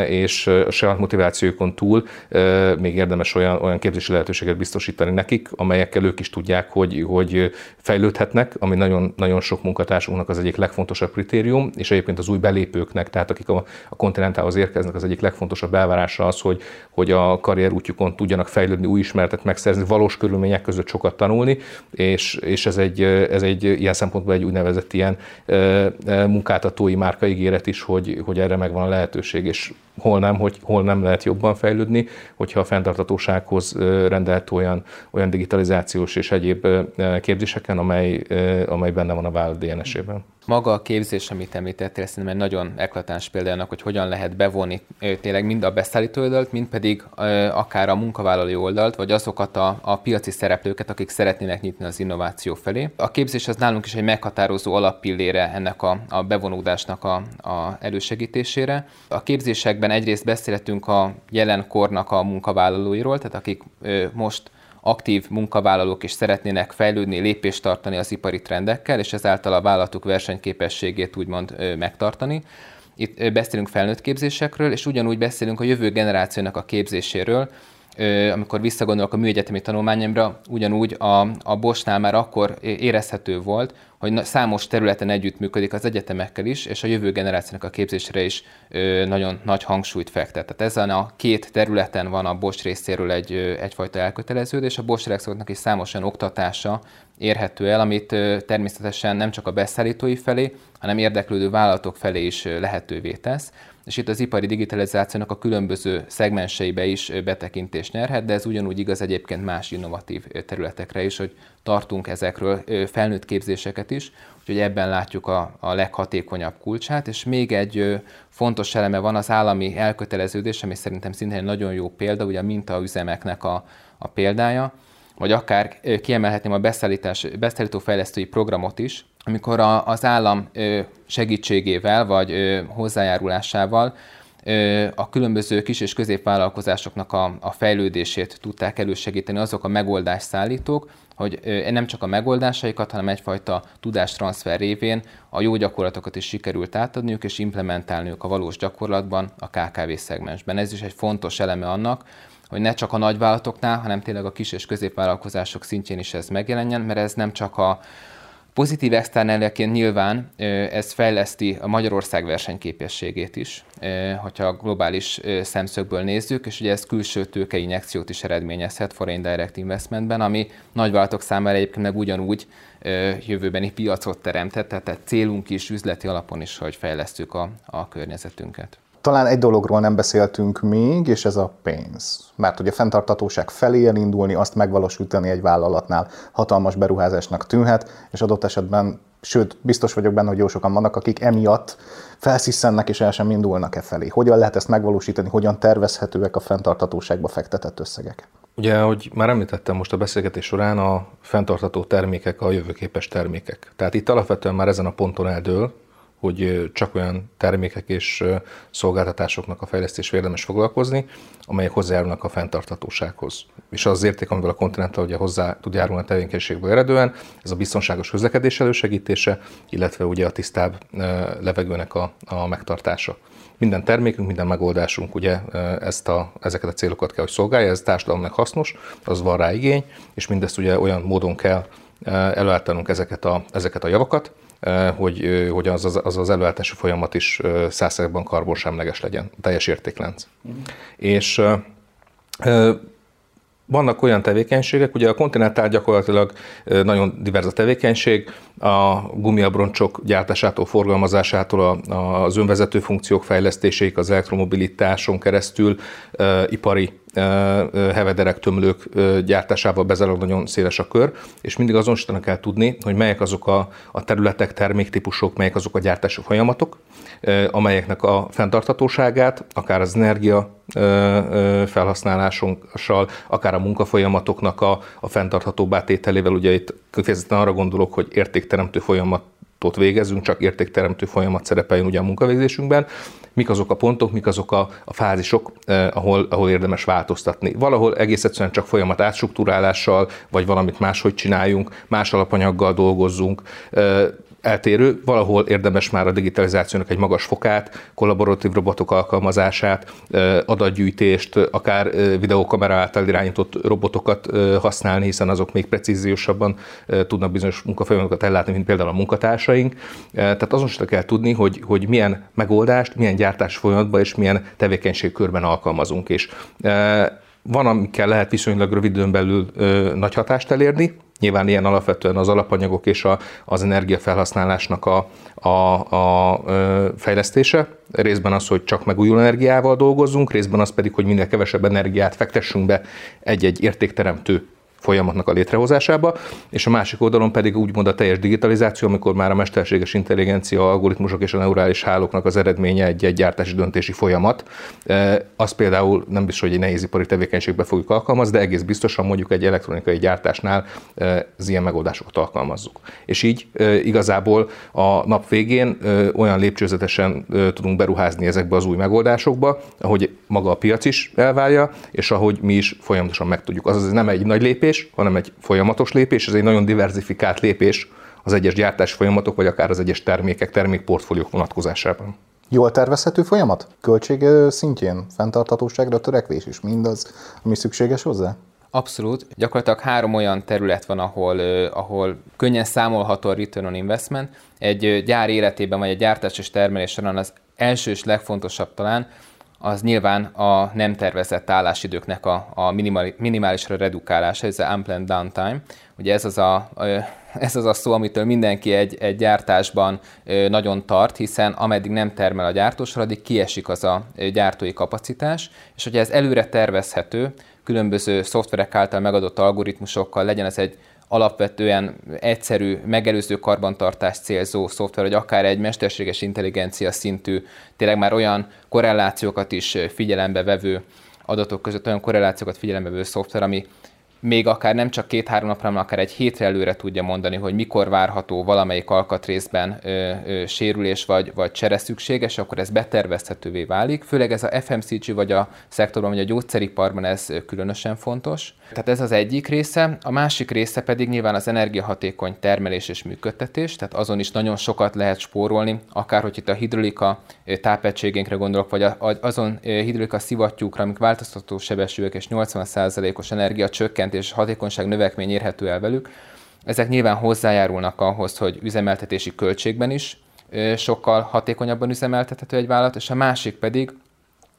és a saját motivációkon túl e, még érdemes olyan, olyan képzési lehetőséget biztosítani nekik, amelyekkel ők is tudják, hogy, hogy fejlődhetnek, ami nagyon, nagyon sok munkatársunknak az egyik legfontosabb kritérium, és egyébként az új belépőknek, tehát akik a, a kontinentához érkeznek, az egyik legfontosabb elvárása az, hogy, hogy a karrierútjukon tudjanak fejlődni, új ismeretet megszerzni, valós körülmények között sokat tanulni, és, és ez, egy, ez egy ilyen szempontból egy úgynevezett ilyen e, munkáltatói márkaígéret is, hogy, hogy erre megvan a lehetőség, és és hol nem, hogy hol nem lehet jobban fejlődni, hogyha a fenntartatósághoz rendelt olyan, olyan digitalizációs és egyéb képzéseken, amely, amely benne van a vállalat DNS-ében. Maga a képzés, amit említettél, szerintem egy nagyon eklatáns példának, hogy hogyan lehet bevonni tényleg mind a beszállító oldalt, mind pedig akár a munkavállalói oldalt, vagy azokat a, a piaci szereplőket, akik szeretnének nyitni az innováció felé. A képzés az nálunk is egy meghatározó alappillére ennek a, a bevonódásnak a, a elősegítésére. A képzésekben egyrészt beszélhetünk a jelen kornak a munkavállalóiról, tehát akik most aktív munkavállalók is szeretnének fejlődni, lépést tartani az ipari trendekkel, és ezáltal a vállalatuk versenyképességét úgymond megtartani. Itt beszélünk felnőtt képzésekről, és ugyanúgy beszélünk a jövő generációnak a képzéséről, amikor visszagondolok a műegyetemi tanulmányomra, ugyanúgy a, a Bosnál már akkor érezhető volt, hogy számos területen együttműködik az egyetemekkel is, és a jövő generációnak a képzésre is nagyon nagy hangsúlyt fektet. Tehát ezen a két területen van a Bosch részéről egy, egyfajta elköteleződés, a Bosch Rexortnak is számos olyan oktatása érhető el, amit természetesen nem csak a beszállítói felé, hanem érdeklődő vállalatok felé is lehetővé tesz és itt az ipari digitalizációnak a különböző szegmenseibe is betekintést nyerhet, de ez ugyanúgy igaz egyébként más innovatív területekre is, hogy tartunk ezekről felnőtt képzéseket is, úgyhogy ebben látjuk a, a leghatékonyabb kulcsát, és még egy fontos eleme van az állami elköteleződés, ami szerintem szintén egy nagyon jó példa, ugye a mintaüzemeknek a, a példája, vagy akár kiemelhetném a beszállítás, beszállítófejlesztői programot is, amikor a, az állam segítségével vagy hozzájárulásával a különböző kis és középvállalkozásoknak a, a fejlődését tudták elősegíteni azok a megoldásszállítók, hogy nem csak a megoldásaikat, hanem egyfajta tudástranszfer révén a jó gyakorlatokat is sikerült átadniuk és implementálniuk a valós gyakorlatban a KKV szegmensben. Ez is egy fontos eleme annak, hogy ne csak a nagyvállalatoknál, hanem tényleg a kis és középvállalkozások szintjén is ez megjelenjen, mert ez nem csak a Pozitív externáljaként nyilván ez fejleszti a Magyarország versenyképességét is, hogyha a globális szemszögből nézzük, és ugye ez külső tőkeinjekciót is eredményezhet foreign direct investmentben, ami nagyvállalatok számára egyébként meg ugyanúgy jövőbeni piacot teremtett, tehát célunk is üzleti alapon is, hogy fejlesztjük a, a környezetünket. Talán egy dologról nem beszéltünk még, és ez a pénz. Mert ugye a fenntartatóság felé elindulni, azt megvalósítani egy vállalatnál hatalmas beruházásnak tűnhet, és adott esetben, sőt, biztos vagyok benne, hogy jó sokan vannak, akik emiatt felsziszennek és el sem indulnak e felé. Hogyan lehet ezt megvalósítani, hogyan tervezhetőek a fenntartatóságba fektetett összegek? Ugye, ahogy már említettem most a beszélgetés során, a fenntartató termékek a jövőképes termékek. Tehát itt alapvetően már ezen a ponton eldől, hogy csak olyan termékek és szolgáltatásoknak a fejlesztés érdemes foglalkozni, amelyek hozzájárulnak a fenntarthatósághoz. És az érték, amivel a Continental ugye hozzá tud járulni a tevékenységből eredően, ez a biztonságos közlekedés elősegítése, illetve ugye a tisztább levegőnek a, a megtartása. Minden termékünk, minden megoldásunk ugye ezt a, ezeket a célokat kell, hogy szolgálja, ez társadalomnak hasznos, az van rá igény, és mindezt ugye olyan módon kell előállítanunk ezeket a, ezeket a javakat, hogy, hogy az, az, az, az előállítási folyamat is százszerzekben karbonsemleges legyen, teljes értéklánc. Mm. És vannak olyan tevékenységek, ugye a kontinentál gyakorlatilag nagyon divers a tevékenység, a gumiabroncsok gyártásától, forgalmazásától, az önvezető funkciók fejlesztéséig, az elektromobilitáson keresztül ipari hevederek, tömlők gyártásával bezárul nagyon széles a kör, és mindig azonosítani kell tudni, hogy melyek azok a, a területek, terméktípusok, melyek azok a gyártási folyamatok, amelyeknek a fenntarthatóságát, akár az energia felhasználásunkkal, akár a munkafolyamatoknak a, a fenntarthatóbbá tételével, ugye itt kifejezetten arra gondolok, hogy értékteremtő folyamat végezünk, csak értékteremtő folyamat szerepeljen ugye a munkavégzésünkben, mik azok a pontok, mik azok a, a fázisok, eh, ahol, ahol érdemes változtatni. Valahol egész egyszerűen csak folyamat átstruktúrálással, vagy valamit máshogy csináljunk, más alapanyaggal dolgozzunk, eh, eltérő, valahol érdemes már a digitalizációnak egy magas fokát, kollaboratív robotok alkalmazását, adatgyűjtést, akár videókamera által irányított robotokat használni, hiszen azok még precíziósabban tudnak bizonyos munkafolyamatokat ellátni, mint például a munkatársaink. Tehát azon sem kell tudni, hogy, hogy milyen megoldást, milyen gyártás folyamatban és milyen tevékenységkörben alkalmazunk. És van, amikkel lehet viszonylag rövid időn belül nagy hatást elérni, Nyilván ilyen alapvetően az alapanyagok és a, az energiafelhasználásnak a, a, a fejlesztése. Részben az, hogy csak megújuló energiával dolgozzunk, részben az pedig, hogy minél kevesebb energiát fektessünk be egy-egy értékteremtő folyamatnak a létrehozásába, és a másik oldalon pedig úgymond a teljes digitalizáció, amikor már a mesterséges intelligencia, algoritmusok és a neurális hálóknak az eredménye egy, egy gyártási döntési folyamat. E, az például nem biztos, hogy egy nehézipari tevékenységbe fogjuk alkalmazni, de egész biztosan mondjuk egy elektronikai gyártásnál e, az ilyen megoldásokat alkalmazzuk. És így e, igazából a nap végén olyan lépcsőzetesen tudunk beruházni ezekbe az új megoldásokba, ahogy maga a piac is elvárja, és ahogy mi is folyamatosan megtudjuk. Azaz ez nem egy nagy lépés, lépés, hanem egy folyamatos lépés, ez egy nagyon diversifikált lépés az egyes gyártás folyamatok, vagy akár az egyes termékek, termékportfóliók vonatkozásában. Jól tervezhető folyamat? Költség szintjén fenntarthatóságra törekvés is mindaz, ami szükséges hozzá? Abszolút. Gyakorlatilag három olyan terület van, ahol, ahol könnyen számolható a return on investment. Egy gyár életében, vagy egy gyártás és termelés során az első és legfontosabb talán az nyilván a nem tervezett állásidőknek a, a minimálisra redukálása, ez a unplanned downtime. Ugye ez az a, ez az a szó, amitől mindenki egy, egy gyártásban nagyon tart, hiszen ameddig nem termel a gyártósor, addig kiesik az a gyártói kapacitás, és hogyha ez előre tervezhető, különböző szoftverek által megadott algoritmusokkal, legyen ez egy alapvetően egyszerű, megelőző karbantartást célzó szoftver, vagy akár egy mesterséges intelligencia szintű, tényleg már olyan korrelációkat is figyelembe vevő adatok között olyan korrelációkat figyelembe vevő szoftver, ami még akár nem csak két-három napra, hanem akár egy hétre előre tudja mondani, hogy mikor várható valamelyik alkatrészben ö, ö, sérülés vagy, vagy csere szükséges, akkor ez betervezhetővé válik. Főleg ez a FMCG vagy a szektorban, vagy a gyógyszeriparban ez különösen fontos. Tehát ez az egyik része. A másik része pedig nyilván az energiahatékony termelés és működtetés, tehát azon is nagyon sokat lehet spórolni, akár hogy itt a hidrolika tápegységénkre gondolok, vagy azon hidrolika szivattyúkra, amik változtató sebességek és 80%-os energia csökkent és hatékonyság növekmény érhető el velük. Ezek nyilván hozzájárulnak ahhoz, hogy üzemeltetési költségben is sokkal hatékonyabban üzemeltethető egy vállalat, és a másik pedig,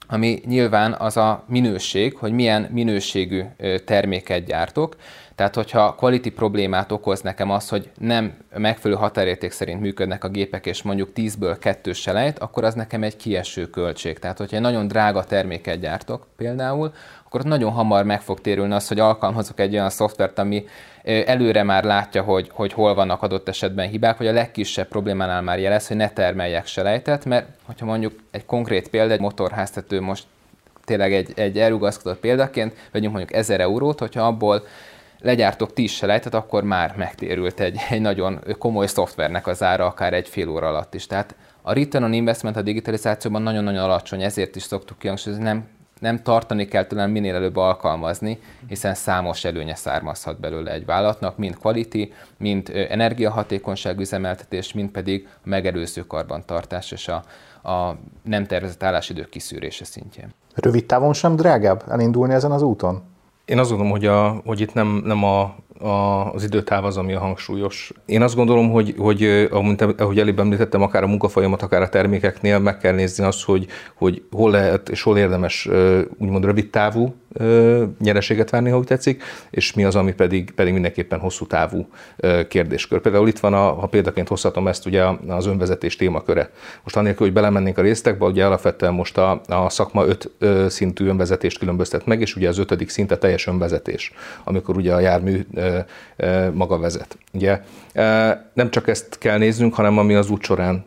ami nyilván az a minőség, hogy milyen minőségű terméket gyártok. Tehát, hogyha quality problémát okoz nekem az, hogy nem megfelelő határérték szerint működnek a gépek, és mondjuk 10-ből 2 selejt, akkor az nekem egy kieső költség. Tehát, hogyha egy nagyon drága terméket gyártok például, akkor nagyon hamar meg fog térülni az, hogy alkalmazok egy olyan szoftvert, ami előre már látja, hogy, hogy hol vannak adott esetben hibák, vagy a legkisebb problémánál már jelez, hogy ne termeljek selejtet, mert hogyha mondjuk egy konkrét példa, egy motorháztető most tényleg egy, egy elrugaszkodott példaként, vegyünk mondjuk 1000 eurót, hogyha abból legyártok 10 selejtet, akkor már megtérült egy, egy nagyon komoly szoftvernek az ára, akár egy fél óra alatt is. Tehát a return on investment a digitalizációban nagyon-nagyon alacsony, ezért is szoktuk kihangsúlyozni, nem nem tartani kell talán minél előbb alkalmazni, hiszen számos előnye származhat belőle egy vállalatnak, mind quality, mind energiahatékonyság üzemeltetés, mind pedig a megelőző karbantartás és a, a nem tervezett állásidők kiszűrése szintjén. Rövid távon sem drágább elindulni ezen az úton? Én azt gondolom, hogy, a, hogy itt nem, nem a a, az időtáv az, ami a hangsúlyos. Én azt gondolom, hogy, hogy ahogy előbb említettem, akár a munkafolyamat, akár a termékeknél meg kell nézni azt, hogy, hogy hol lehet és hol érdemes úgymond rövid távú nyereséget várni, ha úgy tetszik, és mi az, ami pedig, pedig mindenképpen hosszú távú kérdéskör. Például itt van, a, ha példaként hozhatom ezt, ugye az önvezetés témaköre. Most annélkül, hogy belemennénk a résztekbe, ugye alapvetően most a, a szakma öt szintű önvezetést különböztet meg, és ugye az ötödik szint a teljes önvezetés, amikor ugye a jármű maga vezet. Ugye nem csak ezt kell néznünk, hanem ami az út során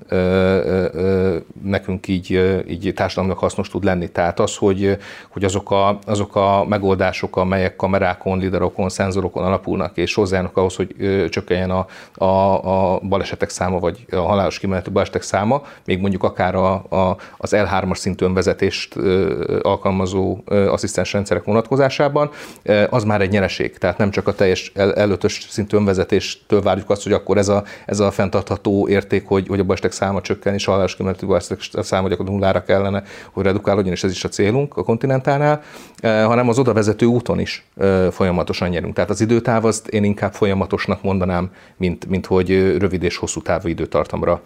nekünk így, így társadalomnak hasznos tud lenni. Tehát az, hogy, hogy azok, a, azok a megoldások, amelyek kamerákon, lidarokon, szenzorokon alapulnak, és hozzájárnak ahhoz, hogy csökkenjen a, a, a balesetek száma, vagy a halálos kimenetű balesetek száma, még mondjuk akár a, a, az L3-as szintű önvezetést alkalmazó asszisztens rendszerek vonatkozásában, az már egy nyereség. Tehát nem csak a teljes L5-ös szintű önvezetéstől várjuk azt, hogy akkor ez a, ez a fenntartható érték, hogy, hogy a balesetek száma csökken, és a halálos kimenetű balesetek száma gyakorlatilag nullára kellene, hogy redukálódjon, és ez is a célunk a kontinentálnál, hanem az oda vezető úton is folyamatosan nyerünk. Tehát az időtáv azt én inkább folyamatosnak mondanám, mint, mint hogy rövid és hosszú távú időtartamra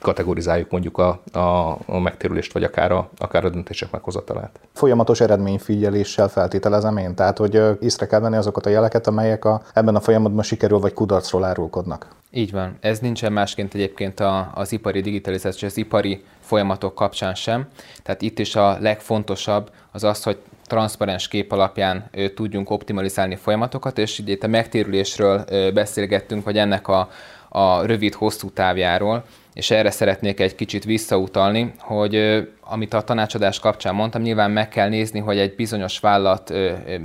kategorizáljuk mondjuk a, a, a megtérülést, vagy akár a, akár a döntések meghozatalát. Folyamatos eredményfigyeléssel feltételezem én, tehát hogy észre kell venni azokat a jeleket, amelyek a, ebben a folyamatban sikerül vagy kudarcról árulkodnak. Így van. Ez nincsen másként egyébként a, az ipari digitalizáció, az ipari folyamatok kapcsán sem. Tehát itt is a legfontosabb az az, hogy transzparens kép alapján ö, tudjunk optimalizálni folyamatokat, és itt a megtérülésről ö, beszélgettünk, vagy ennek a, a rövid-hosszú távjáról, és erre szeretnék egy kicsit visszautalni, hogy amit a tanácsadás kapcsán mondtam, nyilván meg kell nézni, hogy egy bizonyos vállalat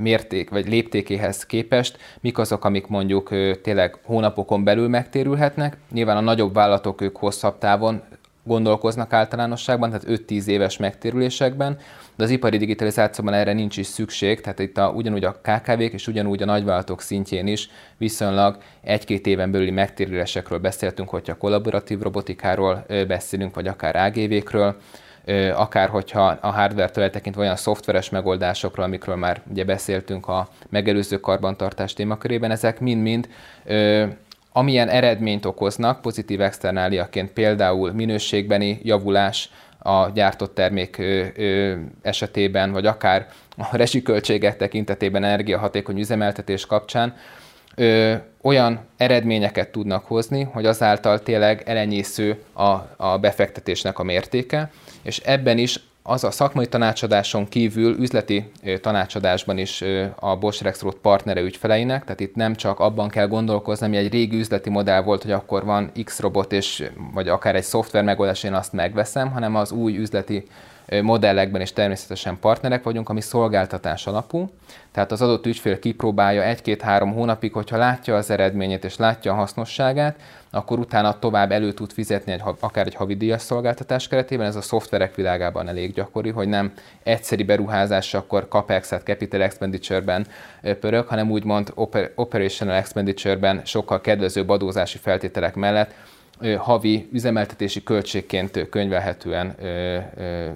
mérték vagy léptékéhez képest mik azok, amik mondjuk tényleg hónapokon belül megtérülhetnek. Nyilván a nagyobb vállalatok ők hosszabb távon gondolkoznak általánosságban, tehát 5-10 éves megtérülésekben, de az ipari digitalizációban erre nincs is szükség, tehát itt a, ugyanúgy a KKV-k és ugyanúgy a nagyvállalatok szintjén is viszonylag egy-két éven belüli megtérülésekről beszéltünk, hogyha kollaboratív robotikáról beszélünk, vagy akár AGV-kről, akár hogyha a hardware-től eltekintve olyan szoftveres megoldásokról, amikről már ugye beszéltünk a megelőző karbantartás témakörében, ezek mind-mind amilyen eredményt okoznak pozitív externáliaként, például minőségbeni javulás a gyártott termék esetében, vagy akár a rezsiköltségek tekintetében energiahatékony üzemeltetés kapcsán, ö, olyan eredményeket tudnak hozni, hogy azáltal tényleg elenyésző a, a befektetésnek a mértéke, és ebben is az a szakmai tanácsadáson kívül üzleti tanácsadásban is a Bosch Rexroad partnere ügyfeleinek, tehát itt nem csak abban kell gondolkozni, ami egy régi üzleti modell volt, hogy akkor van X robot, és, vagy akár egy szoftver megoldás, én azt megveszem, hanem az új üzleti modellekben is természetesen partnerek vagyunk, ami szolgáltatás alapú. Tehát az adott ügyfél kipróbálja egy-két-három hónapig, hogyha látja az eredményét és látja a hasznosságát, akkor utána tovább elő tud fizetni egy, akár egy havidíjas szolgáltatás keretében. Ez a szoftverek világában elég gyakori, hogy nem egyszeri beruházás, akkor CAPEX-et Capital Expenditure-ben pörög, hanem úgymond Operational Expenditure-ben sokkal kedvezőbb adózási feltételek mellett havi üzemeltetési költségként könyvelhetően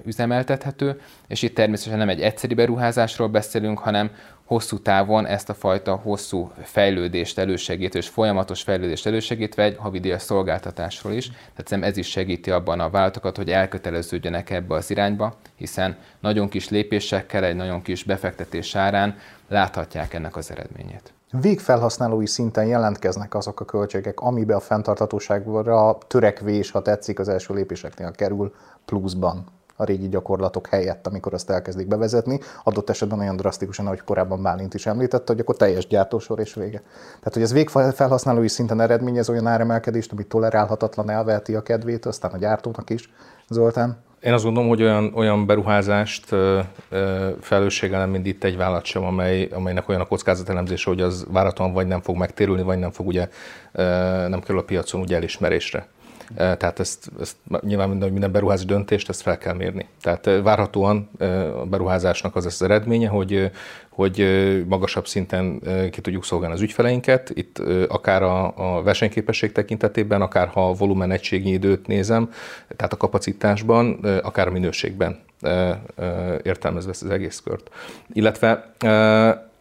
üzemeltethető, és itt természetesen nem egy egyszeri beruházásról beszélünk, hanem hosszú távon ezt a fajta hosszú fejlődést elősegítő és folyamatos fejlődést elősegítve egy havidíjas szolgáltatásról is. Tehát ez is segíti abban a vállalatokat, hogy elköteleződjenek ebbe az irányba, hiszen nagyon kis lépésekkel, egy nagyon kis befektetés árán láthatják ennek az eredményét végfelhasználói szinten jelentkeznek azok a költségek, amibe a fenntarthatóságra törekvés, ha tetszik, az első lépéseknél kerül pluszban a régi gyakorlatok helyett, amikor azt elkezdik bevezetni. Adott esetben olyan drasztikusan, ahogy korábban Bálint is említette, hogy akkor teljes gyártósor és vége. Tehát, hogy ez végfelhasználói szinten eredményez olyan áremelkedést, ami tolerálhatatlan, elveheti a kedvét, aztán a gyártónak is. Zoltán? Én azt gondolom, hogy olyan, olyan beruházást felelősséggel nem indít egy vállalat sem, amely, amelynek olyan a kockázatelemzése, hogy az váraton vagy nem fog megtérülni, vagy nem fog ugye nem kerül a piacon ugye elismerésre. Tehát ezt, ezt nyilván minden, minden beruházási döntést ezt fel kell mérni. Tehát várhatóan a beruházásnak az az eredménye, hogy, hogy magasabb szinten ki tudjuk szolgálni az ügyfeleinket. Itt akár a, a versenyképesség tekintetében, akár ha a volumen egységnyi időt nézem, tehát a kapacitásban, akár a minőségben értelmezve ezt az egész kört. Illetve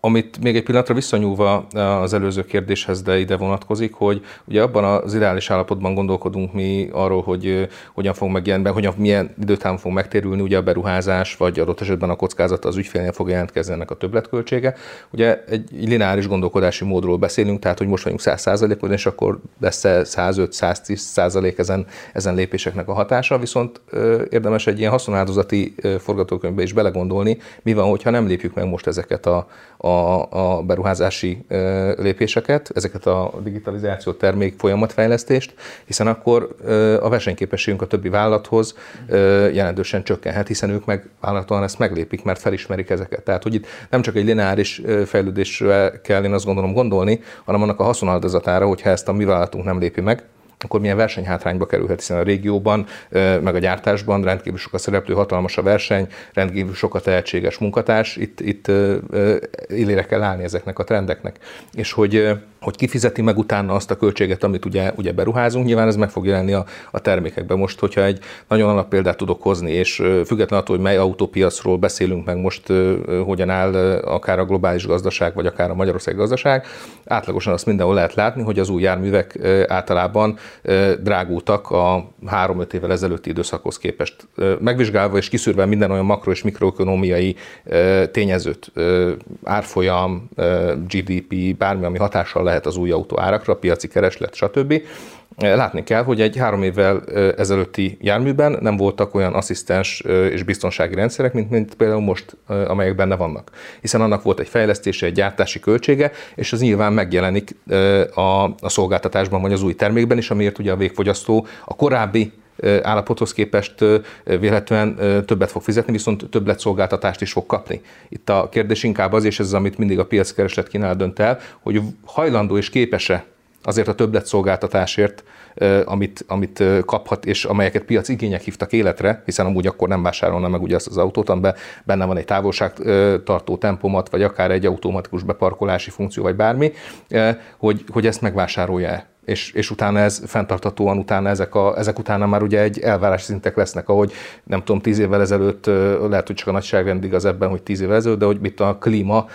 amit még egy pillanatra visszanyúlva az előző kérdéshez, de ide vonatkozik, hogy ugye abban az ideális állapotban gondolkodunk mi arról, hogy hogyan fog megjelenni, hogyan, milyen időtávon fog megtérülni ugye a beruházás, vagy adott esetben a kockázat az ügyfélnél fog jelentkezni ennek a többletköltsége. Ugye egy lineáris gondolkodási módról beszélünk, tehát hogy most vagyunk 100%-on, és akkor lesz 105-110% ezen, ezen lépéseknek a hatása, viszont érdemes egy ilyen haszonáldozati forgatókönyvbe is belegondolni, mi van, hogyha nem lépjük meg most ezeket a, a a, a beruházási lépéseket, ezeket a digitalizáció termék folyamatfejlesztést, hiszen akkor a versenyképességünk a többi vállalathoz jelentősen csökkenhet, hiszen ők meg vállalaton ezt meglépik, mert felismerik ezeket. Tehát, hogy itt nem csak egy lineáris fejlődésre kell én azt gondolom gondolni, hanem annak a haszonaldozatára, hogyha ezt a mi vállalatunk nem lépi meg, akkor milyen versenyhátrányba kerülhet, hiszen a régióban, meg a gyártásban rendkívül sok a szereplő, hatalmas a verseny, rendkívül sok a tehetséges munkatárs, itt, itt illére kell állni ezeknek a trendeknek. És hogy, hogy kifizeti meg utána azt a költséget, amit ugye, ugye beruházunk, nyilván ez meg fog jelenni a, a termékekben. Most, hogyha egy nagyon alap példát tudok hozni, és függetlenül attól, hogy mely autópiacról beszélünk meg most, hogyan áll akár a globális gazdaság, vagy akár a Magyarország gazdaság, átlagosan azt mindenhol lehet látni, hogy az új járművek általában drágultak a három-öt évvel ezelőtti időszakhoz képest. Megvizsgálva és kiszűrve minden olyan makro- és mikroökonomiai tényezőt, árfolyam, GDP, bármi, ami hatással lehet az új autó árakra, piaci kereslet, stb. Látni kell, hogy egy három évvel ezelőtti járműben nem voltak olyan asszisztens és biztonsági rendszerek, mint, mint például most, amelyek benne vannak. Hiszen annak volt egy fejlesztése, egy gyártási költsége, és az nyilván megjelenik a, a szolgáltatásban vagy az új termékben is, amiért ugye a végfogyasztó a korábbi állapothoz képest véletlenül többet fog fizetni, viszont többlet szolgáltatást is fog kapni. Itt a kérdés inkább az, és ez az, amit mindig a piackereslet kínál dönt el, hogy hajlandó és képes-e azért a többlet szolgáltatásért, amit, amit kaphat, és amelyeket piac igények hívtak életre, hiszen amúgy akkor nem vásárolna meg ugye azt az autót, amiben benne van egy távolságtartó tempomat, vagy akár egy automatikus beparkolási funkció, vagy bármi, hogy, hogy ezt megvásárolja-e és, és utána ez fenntartatóan, utána ezek, a, ezek utána már ugye egy elvárás szintek lesznek, ahogy nem tudom, tíz évvel ezelőtt, lehet, hogy csak a nagyságrend igaz ebben, hogy tíz évvel ezelőtt, de hogy mit a klíma,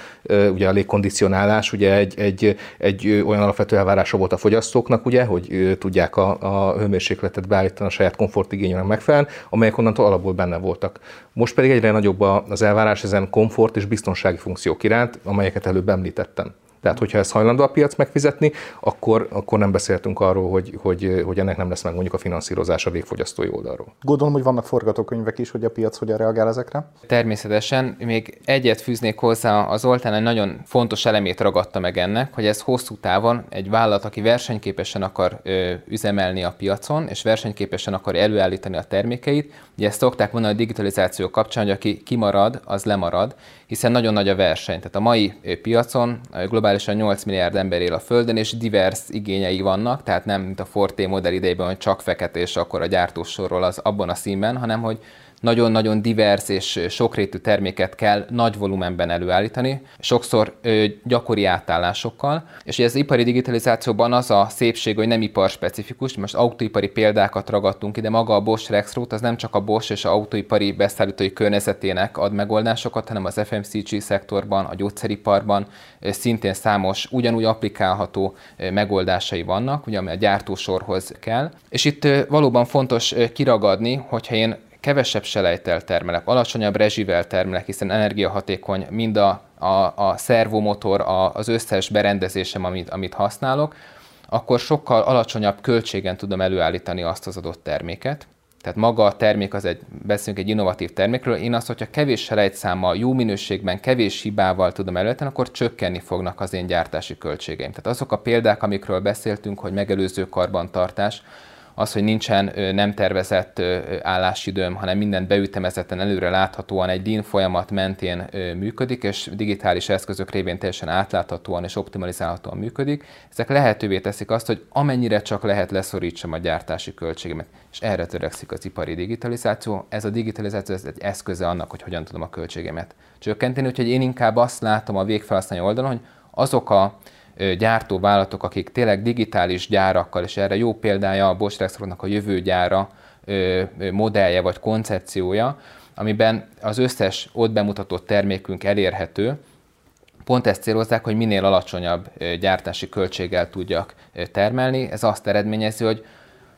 ugye a légkondicionálás, ugye egy, egy, egy olyan alapvető elvárása volt a fogyasztóknak, ugye, hogy tudják a, a hőmérsékletet beállítani a saját komfortigényének megfelelően, amelyek onnantól alapból benne voltak. Most pedig egyre nagyobb az elvárás ezen komfort és biztonsági funkciók iránt, amelyeket előbb említettem. Tehát, hogyha ezt hajlandó a piac megfizetni, akkor, akkor nem beszéltünk arról, hogy, hogy, hogy ennek nem lesz meg mondjuk a finanszírozása végfogyasztói oldalról. Gondolom, hogy vannak forgatókönyvek is, hogy a piac hogyan reagál ezekre? Természetesen. Még egyet fűznék hozzá, az Zoltán egy nagyon fontos elemét ragadta meg ennek, hogy ez hosszú távon egy vállalat, aki versenyképesen akar ö, üzemelni a piacon, és versenyképesen akar előállítani a termékeit, ugye ezt szokták mondani a digitalizáció kapcsán, hogy aki kimarad, az lemarad, hiszen nagyon nagy a verseny. Tehát a mai piacon globálisan 8 milliárd ember él a Földön, és divers igényei vannak, tehát nem mint a Forte modell idejében, hogy csak fekete, és akkor a gyártósorról az abban a színben, hanem hogy nagyon-nagyon divers és sokrétű terméket kell nagy volumenben előállítani, sokszor gyakori átállásokkal. És ez az ipari digitalizációban az a szépség, hogy nem iparspecifikus, most autóipari példákat ragadtunk ide, maga a Bosch Rexroth az nem csak a Bosch és a autóipari beszállítói környezetének ad megoldásokat, hanem az FMCG szektorban, a gyógyszeriparban szintén számos ugyanúgy applikálható megoldásai vannak, ugye, ami a gyártósorhoz kell. És itt valóban fontos kiragadni, hogyha én kevesebb selejtel termelek, alacsonyabb rezsivel termelek, hiszen energiahatékony mind a, a, a szervomotor, a, az összes berendezésem, amit, amit használok, akkor sokkal alacsonyabb költségen tudom előállítani azt az adott terméket. Tehát maga a termék az egy, beszélünk egy innovatív termékről, én azt, hogyha kevés selejtszámmal, jó minőségben, kevés hibával tudom előállítani, akkor csökkenni fognak az én gyártási költségeim. Tehát azok a példák, amikről beszéltünk, hogy megelőző karbantartás, az, hogy nincsen nem tervezett állásidőm, hanem minden beütemezetten előre láthatóan egy DIN folyamat mentén működik, és digitális eszközök révén teljesen átláthatóan és optimalizálhatóan működik. Ezek lehetővé teszik azt, hogy amennyire csak lehet leszorítsam a gyártási költségemet. És erre törekszik az ipari digitalizáció. Ez a digitalizáció ez egy eszköze annak, hogy hogyan tudom a költségemet csökkenteni. Úgyhogy én inkább azt látom a végfelhasználó oldalon, hogy azok a gyártóvállalatok, akik tényleg digitális gyárakkal, és erre jó példája a Bosch Rexrothnak a jövő gyára modellje vagy koncepciója, amiben az összes ott bemutatott termékünk elérhető, pont ezt célozzák, hogy minél alacsonyabb gyártási költséggel tudjak termelni. Ez azt eredményezi, hogy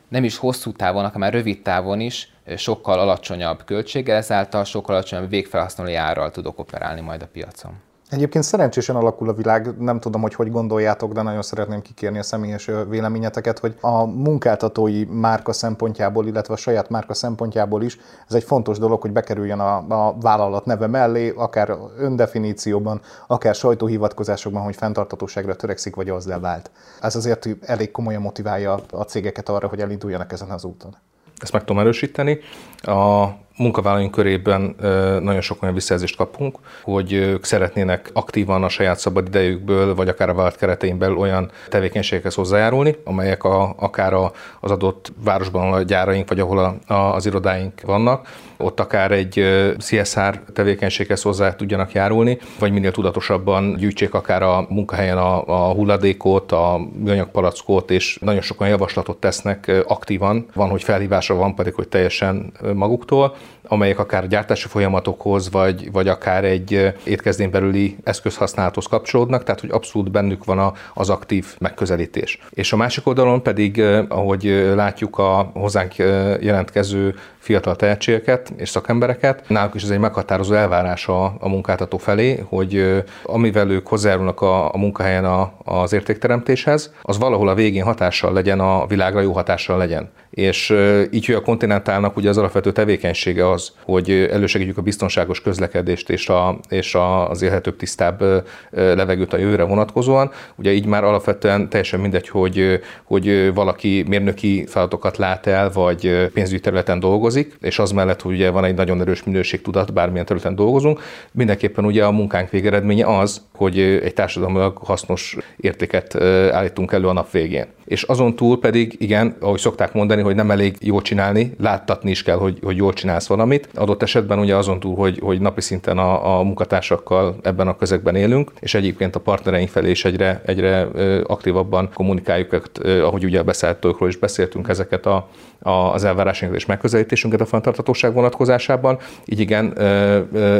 nem is hosszú távon, hanem már rövid távon is sokkal alacsonyabb költséggel, ezáltal sokkal alacsonyabb végfelhasználói árral tudok operálni majd a piacon. Egyébként szerencsésen alakul a világ, nem tudom, hogy hogy gondoljátok, de nagyon szeretném kikérni a személyes véleményeteket, hogy a munkáltatói márka szempontjából, illetve a saját márka szempontjából is ez egy fontos dolog, hogy bekerüljön a, a vállalat neve mellé, akár öndefinícióban, akár sajtóhivatkozásokban, hogy fenntartatóságra törekszik, vagy az levált. Ez azért elég komolyan motiválja a cégeket arra, hogy elinduljanak ezen az úton. Ezt meg tudom erősíteni. A munkavállalóink körében nagyon sok olyan visszajelzést kapunk, hogy ők szeretnének aktívan a saját szabad idejükből, vagy akár a vállalat keretein belül olyan tevékenységekhez hozzájárulni, amelyek a, akár a, az adott városban a gyáraink, vagy ahol a, a, az irodáink vannak, ott akár egy CSR tevékenységhez hozzá tudjanak járulni, vagy minél tudatosabban gyűjtsék akár a munkahelyen a, a hulladékot, a műanyagpalackot, és nagyon sokan javaslatot tesznek aktívan. Van, hogy felhívásra van pedig, hogy teljesen maguktól amelyek akár gyártási folyamatokhoz, vagy, vagy akár egy étkezdén belüli eszközhasználathoz kapcsolódnak, tehát hogy abszolút bennük van az aktív megközelítés. És a másik oldalon pedig, ahogy látjuk a hozzánk jelentkező fiatal tehetségeket és szakembereket. Náluk is ez egy meghatározó elvárás a, a munkáltató felé, hogy amivel ők hozzájárulnak a, a munkahelyen a, az értékteremtéshez, az valahol a végén hatással legyen, a világra jó hatással legyen. És így, hogy a kontinentálnak ugye az alapvető tevékenysége az, hogy elősegítjük a biztonságos közlekedést és, a, és a, az élhetőbb, tisztább levegőt a jövőre vonatkozóan. Ugye így már alapvetően teljesen mindegy, hogy, hogy valaki mérnöki feladatokat lát el, vagy pénzügyi területen dolgozik, és az mellett, hogy ugye van egy nagyon erős minőségtudat, bármilyen területen dolgozunk, mindenképpen ugye a munkánk végeredménye az, hogy egy társadalmilag hasznos értéket állítunk elő a nap végén. És azon túl pedig, igen, ahogy szokták mondani, hogy nem elég jól csinálni, láttatni is kell, hogy, hogy jól csinálsz valamit. Adott esetben ugye azon túl, hogy, hogy napi szinten a, a munkatársakkal ebben a közegben élünk, és egyébként a partnereink felé is egyre, egyre aktívabban kommunikáljuk, ahogy ugye a beszállítókról is beszéltünk ezeket a, az elvárásainkat és megközelítésünket a fenntarthatóság vonatkozásában. Így igen,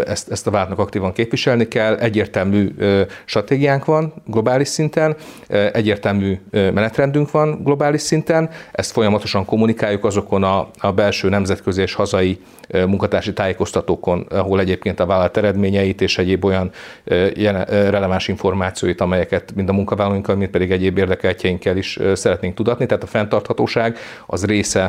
ezt, ezt a váltnak aktívan képviselni kell, egyértelmű stratégiánk van globális szinten, egyértelmű menetrendünk van globális szinten, ezt folyamatosan kommunikáljuk azokon a, a belső nemzetközi és hazai munkatársi tájékoztatókon, ahol egyébként a vállalat eredményeit és egyéb olyan releváns információit, amelyeket mind a munkavállalóinkkal, mind pedig egyéb érdekeltjeinkkel is szeretnénk tudatni. Tehát a fenntarthatóság az része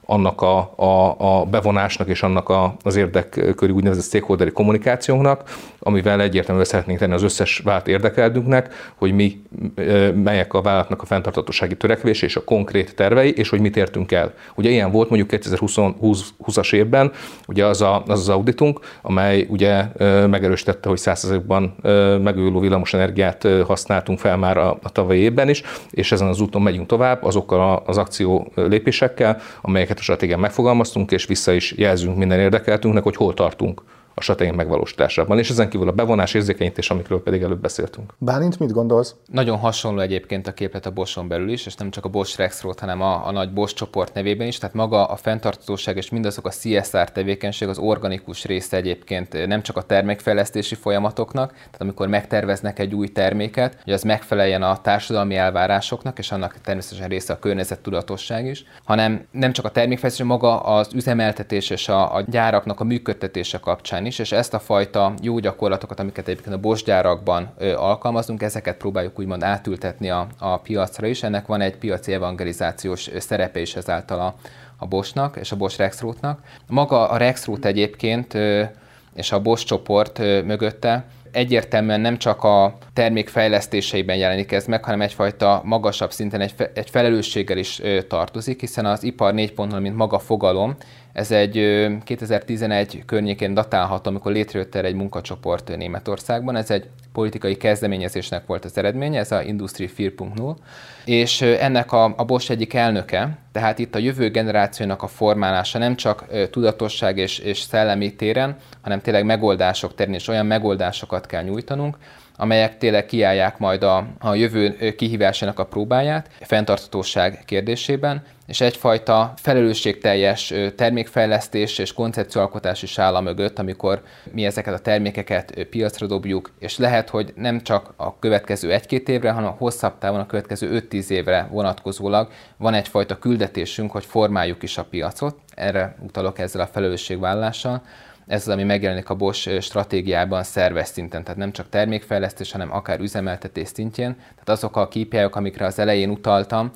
annak a, a, a bevonásnak és annak a, az érdekkörű úgynevezett stakeholderi kommunikációnknak, amivel egyértelműen szeretnénk tenni az összes vált érdekeltünknek, hogy mi, melyek a vállalatnak a fenntarthatósági törekvés és a konkrét tervei, és hogy mit értünk el. Ugye ilyen volt mondjuk 2020-as évben, ugye az, a, az az auditunk, amely ugye megerősítette, hogy 100%-ban megújuló villamosenergiát használtunk fel már a, a tavalyi évben is, és ezen az úton megyünk tovább azokkal az akció lépésekkel, amelyeket a stratégián megfogalmaztunk, és vissza is jelzünk minden érdekeltünknek, hogy hol tartunk a stratégia megvalósításában, és ezen kívül a bevonás, érzékenyítés, amikről pedig előbb beszéltünk. Bálint, mit gondolsz? Nagyon hasonló egyébként a képlet a Boson belül is, és nem csak a Bosch Rexroth, hanem a, a nagy Bosch csoport nevében is, tehát maga a fenntartatóság és mindazok a CSR tevékenység, az organikus része egyébként nem csak a termékfejlesztési folyamatoknak, tehát amikor megterveznek egy új terméket, hogy az megfeleljen a társadalmi elvárásoknak, és annak természetesen része a környezettudatosság is, hanem nem csak a termékfejlesztés, maga az üzemeltetés és a, a gyáraknak a működtetése kapcsán is, és ezt a fajta jó gyakorlatokat, amiket egyébként a Bosch gyárakban alkalmazunk, ezeket próbáljuk úgymond átültetni a, a piacra is. Ennek van egy piaci evangelizációs szerepe is ezáltal a, a Boschnak és a Bosch Rexroth-nak. Maga a Rexroth egyébként és a Bosch csoport mögötte egyértelműen nem csak a termék fejlesztéseiben jelenik ez meg, hanem egyfajta magasabb szinten egy, fe, egy felelősséggel is tartozik, hiszen az ipar 4.0, mint maga fogalom, ez egy 2011 környékén datálható, amikor létrejött erre egy munkacsoport Németországban. Ez egy politikai kezdeményezésnek volt az eredménye, ez a Industry 4.0, és ennek a, a Bosch egyik elnöke, tehát itt a jövő generációnak a formálása nem csak tudatosság és, és szellemi téren, hanem tényleg megoldások terén, és olyan megoldásokat kell nyújtanunk, amelyek tényleg kiállják majd a, a jövő kihívásának a próbáját, a fenntarthatóság kérdésében, és egyfajta felelősségteljes termékfejlesztés és koncepcióalkotás is áll a mögött, amikor mi ezeket a termékeket piacra dobjuk, és lehet, hogy nem csak a következő egy-két évre, hanem a hosszabb távon a következő 5-10 évre vonatkozólag van egyfajta küldetésünk, hogy formáljuk is a piacot, erre utalok ezzel a felelősségvállalással, ez az, ami megjelenik a Bosch stratégiában szerves szinten, tehát nem csak termékfejlesztés, hanem akár üzemeltetés szintjén. Tehát azok a KPI-ok, amikre az elején utaltam,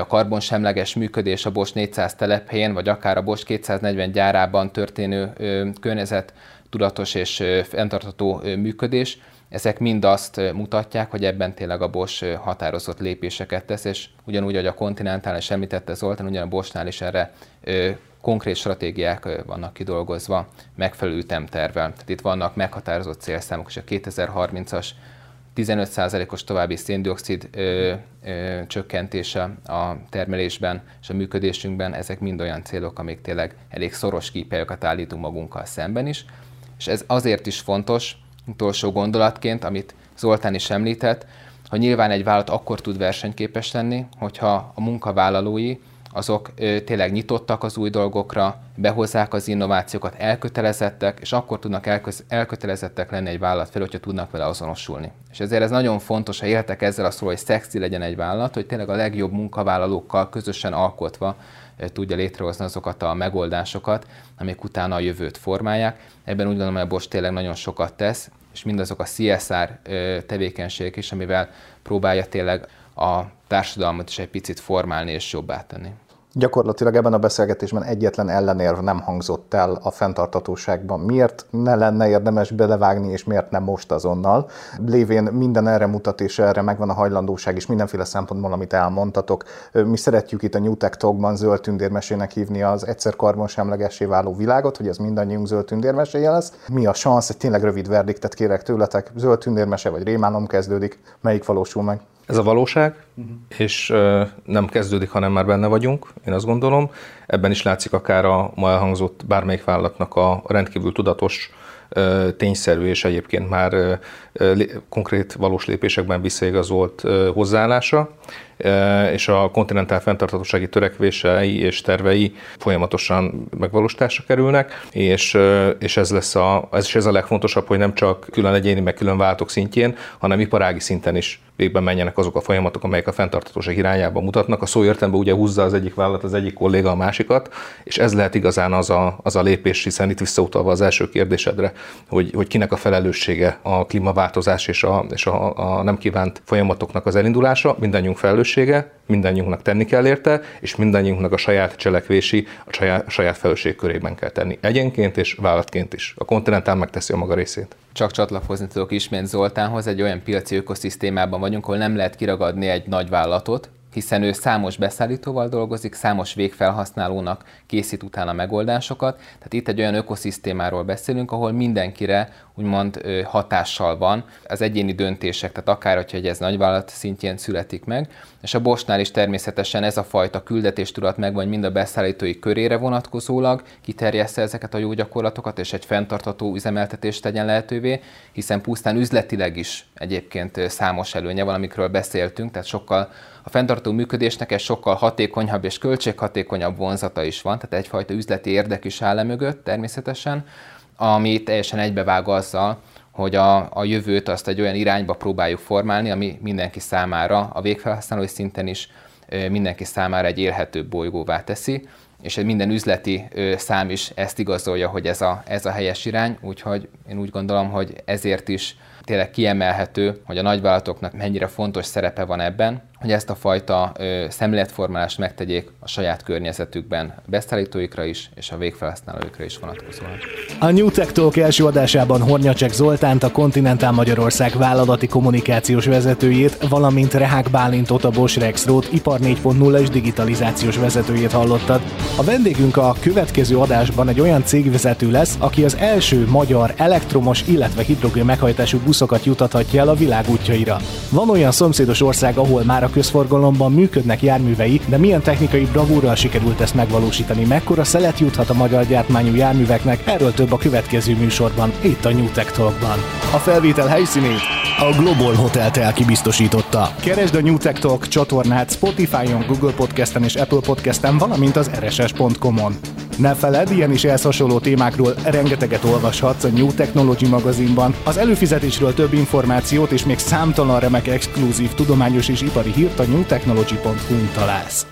a karbonsemleges működés a Bosch 400 telephelyén, vagy akár a Bosch 240 gyárában történő környezet tudatos és fenntartható működés, ezek mind azt mutatják, hogy ebben tényleg a Bosch határozott lépéseket tesz, és ugyanúgy, hogy a Continental is említette Zoltán, ugyan a Boschnál is erre konkrét stratégiák vannak kidolgozva megfelelő ütemtervel. Tehát itt vannak meghatározott célszámok, és a 2030-as 15%-os további széndiokszid ö, ö, csökkentése a termelésben és a működésünkben, ezek mind olyan célok, amik tényleg elég szoros kípelyokat állítunk magunkkal szemben is. És ez azért is fontos, utolsó gondolatként, amit Zoltán is említett, hogy nyilván egy vállalat akkor tud versenyképes lenni, hogyha a munkavállalói azok tényleg nyitottak az új dolgokra, behozzák az innovációkat, elkötelezettek, és akkor tudnak elkötelezettek lenni egy vállalat fel, hogyha tudnak vele azonosulni. És ezért ez nagyon fontos, ha éltek ezzel a szó, hogy szexi legyen egy vállalat, hogy tényleg a legjobb munkavállalókkal közösen alkotva tudja létrehozni azokat a megoldásokat, amik utána a jövőt formálják. Ebben úgy gondolom, hogy a Bosch tényleg nagyon sokat tesz, és mindazok a CSR tevékenységek is, amivel próbálja tényleg a társadalmat is egy picit formálni és jobbá tenni. Gyakorlatilag ebben a beszélgetésben egyetlen ellenérv nem hangzott el a fenntartatóságban. Miért ne lenne érdemes belevágni, és miért nem most azonnal? Lévén minden erre mutat, és erre megvan a hajlandóság, és mindenféle szempontból, amit elmondtatok. Mi szeretjük itt a New Tech Talkban zöld tündérmesének hívni az egyszer karbonsemlegessé váló világot, hogy ez mindannyiunk zöld tündérmeséje lesz. Mi a szansz? Egy tényleg rövid verdiktet kérek tőletek. Zöld tündérmese vagy rémálom kezdődik? Melyik valósul meg? Ez a valóság, uh-huh. és nem kezdődik, hanem már benne vagyunk, én azt gondolom. Ebben is látszik akár a ma elhangzott bármelyik vállalatnak a rendkívül tudatos, tényszerű és egyébként már konkrét valós lépésekben visszaigazolt hozzáállása, és a kontinentál fenntarthatósági törekvései és tervei folyamatosan megvalósításra kerülnek, és, és ez lesz a, ez, és ez a legfontosabb, hogy nem csak külön egyéni, meg külön váltok szintjén, hanem iparági szinten is végben menjenek azok a folyamatok, amelyek a fenntarthatóság irányába mutatnak. A szó értelemben ugye húzza az egyik vállalat az egyik kolléga a másikat, és ez lehet igazán az a, az a lépés, hiszen itt visszautalva az első kérdésedre, hogy, hogy kinek a felelőssége a klímaváltozás és a, és a, a nem kívánt folyamatoknak az elindulása, mindannyiunk felelőssége, mindannyiunknak tenni kell érte, és mindannyiunknak a saját cselekvési, a saját, a saját felelősség körében kell tenni. Egyenként és vállalatként is. A kontinentál megteszi a maga részét csak csatlakozni tudok ismét Zoltánhoz, egy olyan piaci ökoszisztémában vagyunk, ahol nem lehet kiragadni egy nagy vállalatot, hiszen ő számos beszállítóval dolgozik, számos végfelhasználónak készít utána megoldásokat. Tehát itt egy olyan ökoszisztémáról beszélünk, ahol mindenkire úgymond hatással van az egyéni döntések, tehát akár, hogyha ez nagyvállalat szintjén születik meg, és a Bosnál is természetesen ez a fajta küldetéstudat megvan mind a beszállítói körére vonatkozólag, kiterjessze ezeket a jó gyakorlatokat, és egy fenntartható üzemeltetést tegyen lehetővé, hiszen pusztán üzletileg is egyébként számos előnye van, amikről beszéltünk, tehát sokkal a fenntartó működésnek egy sokkal hatékonyabb és költséghatékonyabb vonzata is van, tehát egyfajta üzleti érdek is áll mögött természetesen, ami teljesen egybevág azzal, hogy a, a jövőt azt egy olyan irányba próbáljuk formálni, ami mindenki számára, a végfelhasználói szinten is mindenki számára egy élhetőbb bolygóvá teszi, és minden üzleti szám is ezt igazolja, hogy ez a, ez a helyes irány, úgyhogy én úgy gondolom, hogy ezért is tényleg kiemelhető, hogy a nagyvállalatoknak mennyire fontos szerepe van ebben, hogy ezt a fajta szemléletformálást megtegyék a saját környezetükben, beszállítóikra is, és a végfelhasználóikra is vonatkozóan. A New Tech Talk első adásában Hornyacsek Zoltánt, a Continental Magyarország vállalati kommunikációs vezetőjét, valamint Rehák Bálintot, a Bosch Rexroad ipar 4.0 és digitalizációs vezetőjét hallottad. A vendégünk a következő adásban egy olyan cégvezető lesz, aki az első magyar elektromos, illetve hidrogén meghajtású buszokat jutathatja el a világ útjaira. Van olyan szomszédos ország, ahol már a közforgalomban működnek járművei, de milyen technikai bravúrral sikerült ezt megvalósítani, mekkora szelet juthat a magyar gyártmányú járműveknek, erről több a következő műsorban, itt a New Tech Talkban. A felvétel helyszínét a Global Hotel Tel kibiztosította. Keresd a New Tech Talk csatornát Spotify-on, Google Podcast-en és Apple Podcast-en, valamint az rss.com-on. Ne feledd, ilyen is ehhez hasonló témákról rengeteget olvashatsz a New Technology magazinban. Az előfizetésről több információt és még számtalan remek exkluzív tudományos és ipari hírt a newtechnology.hu találsz.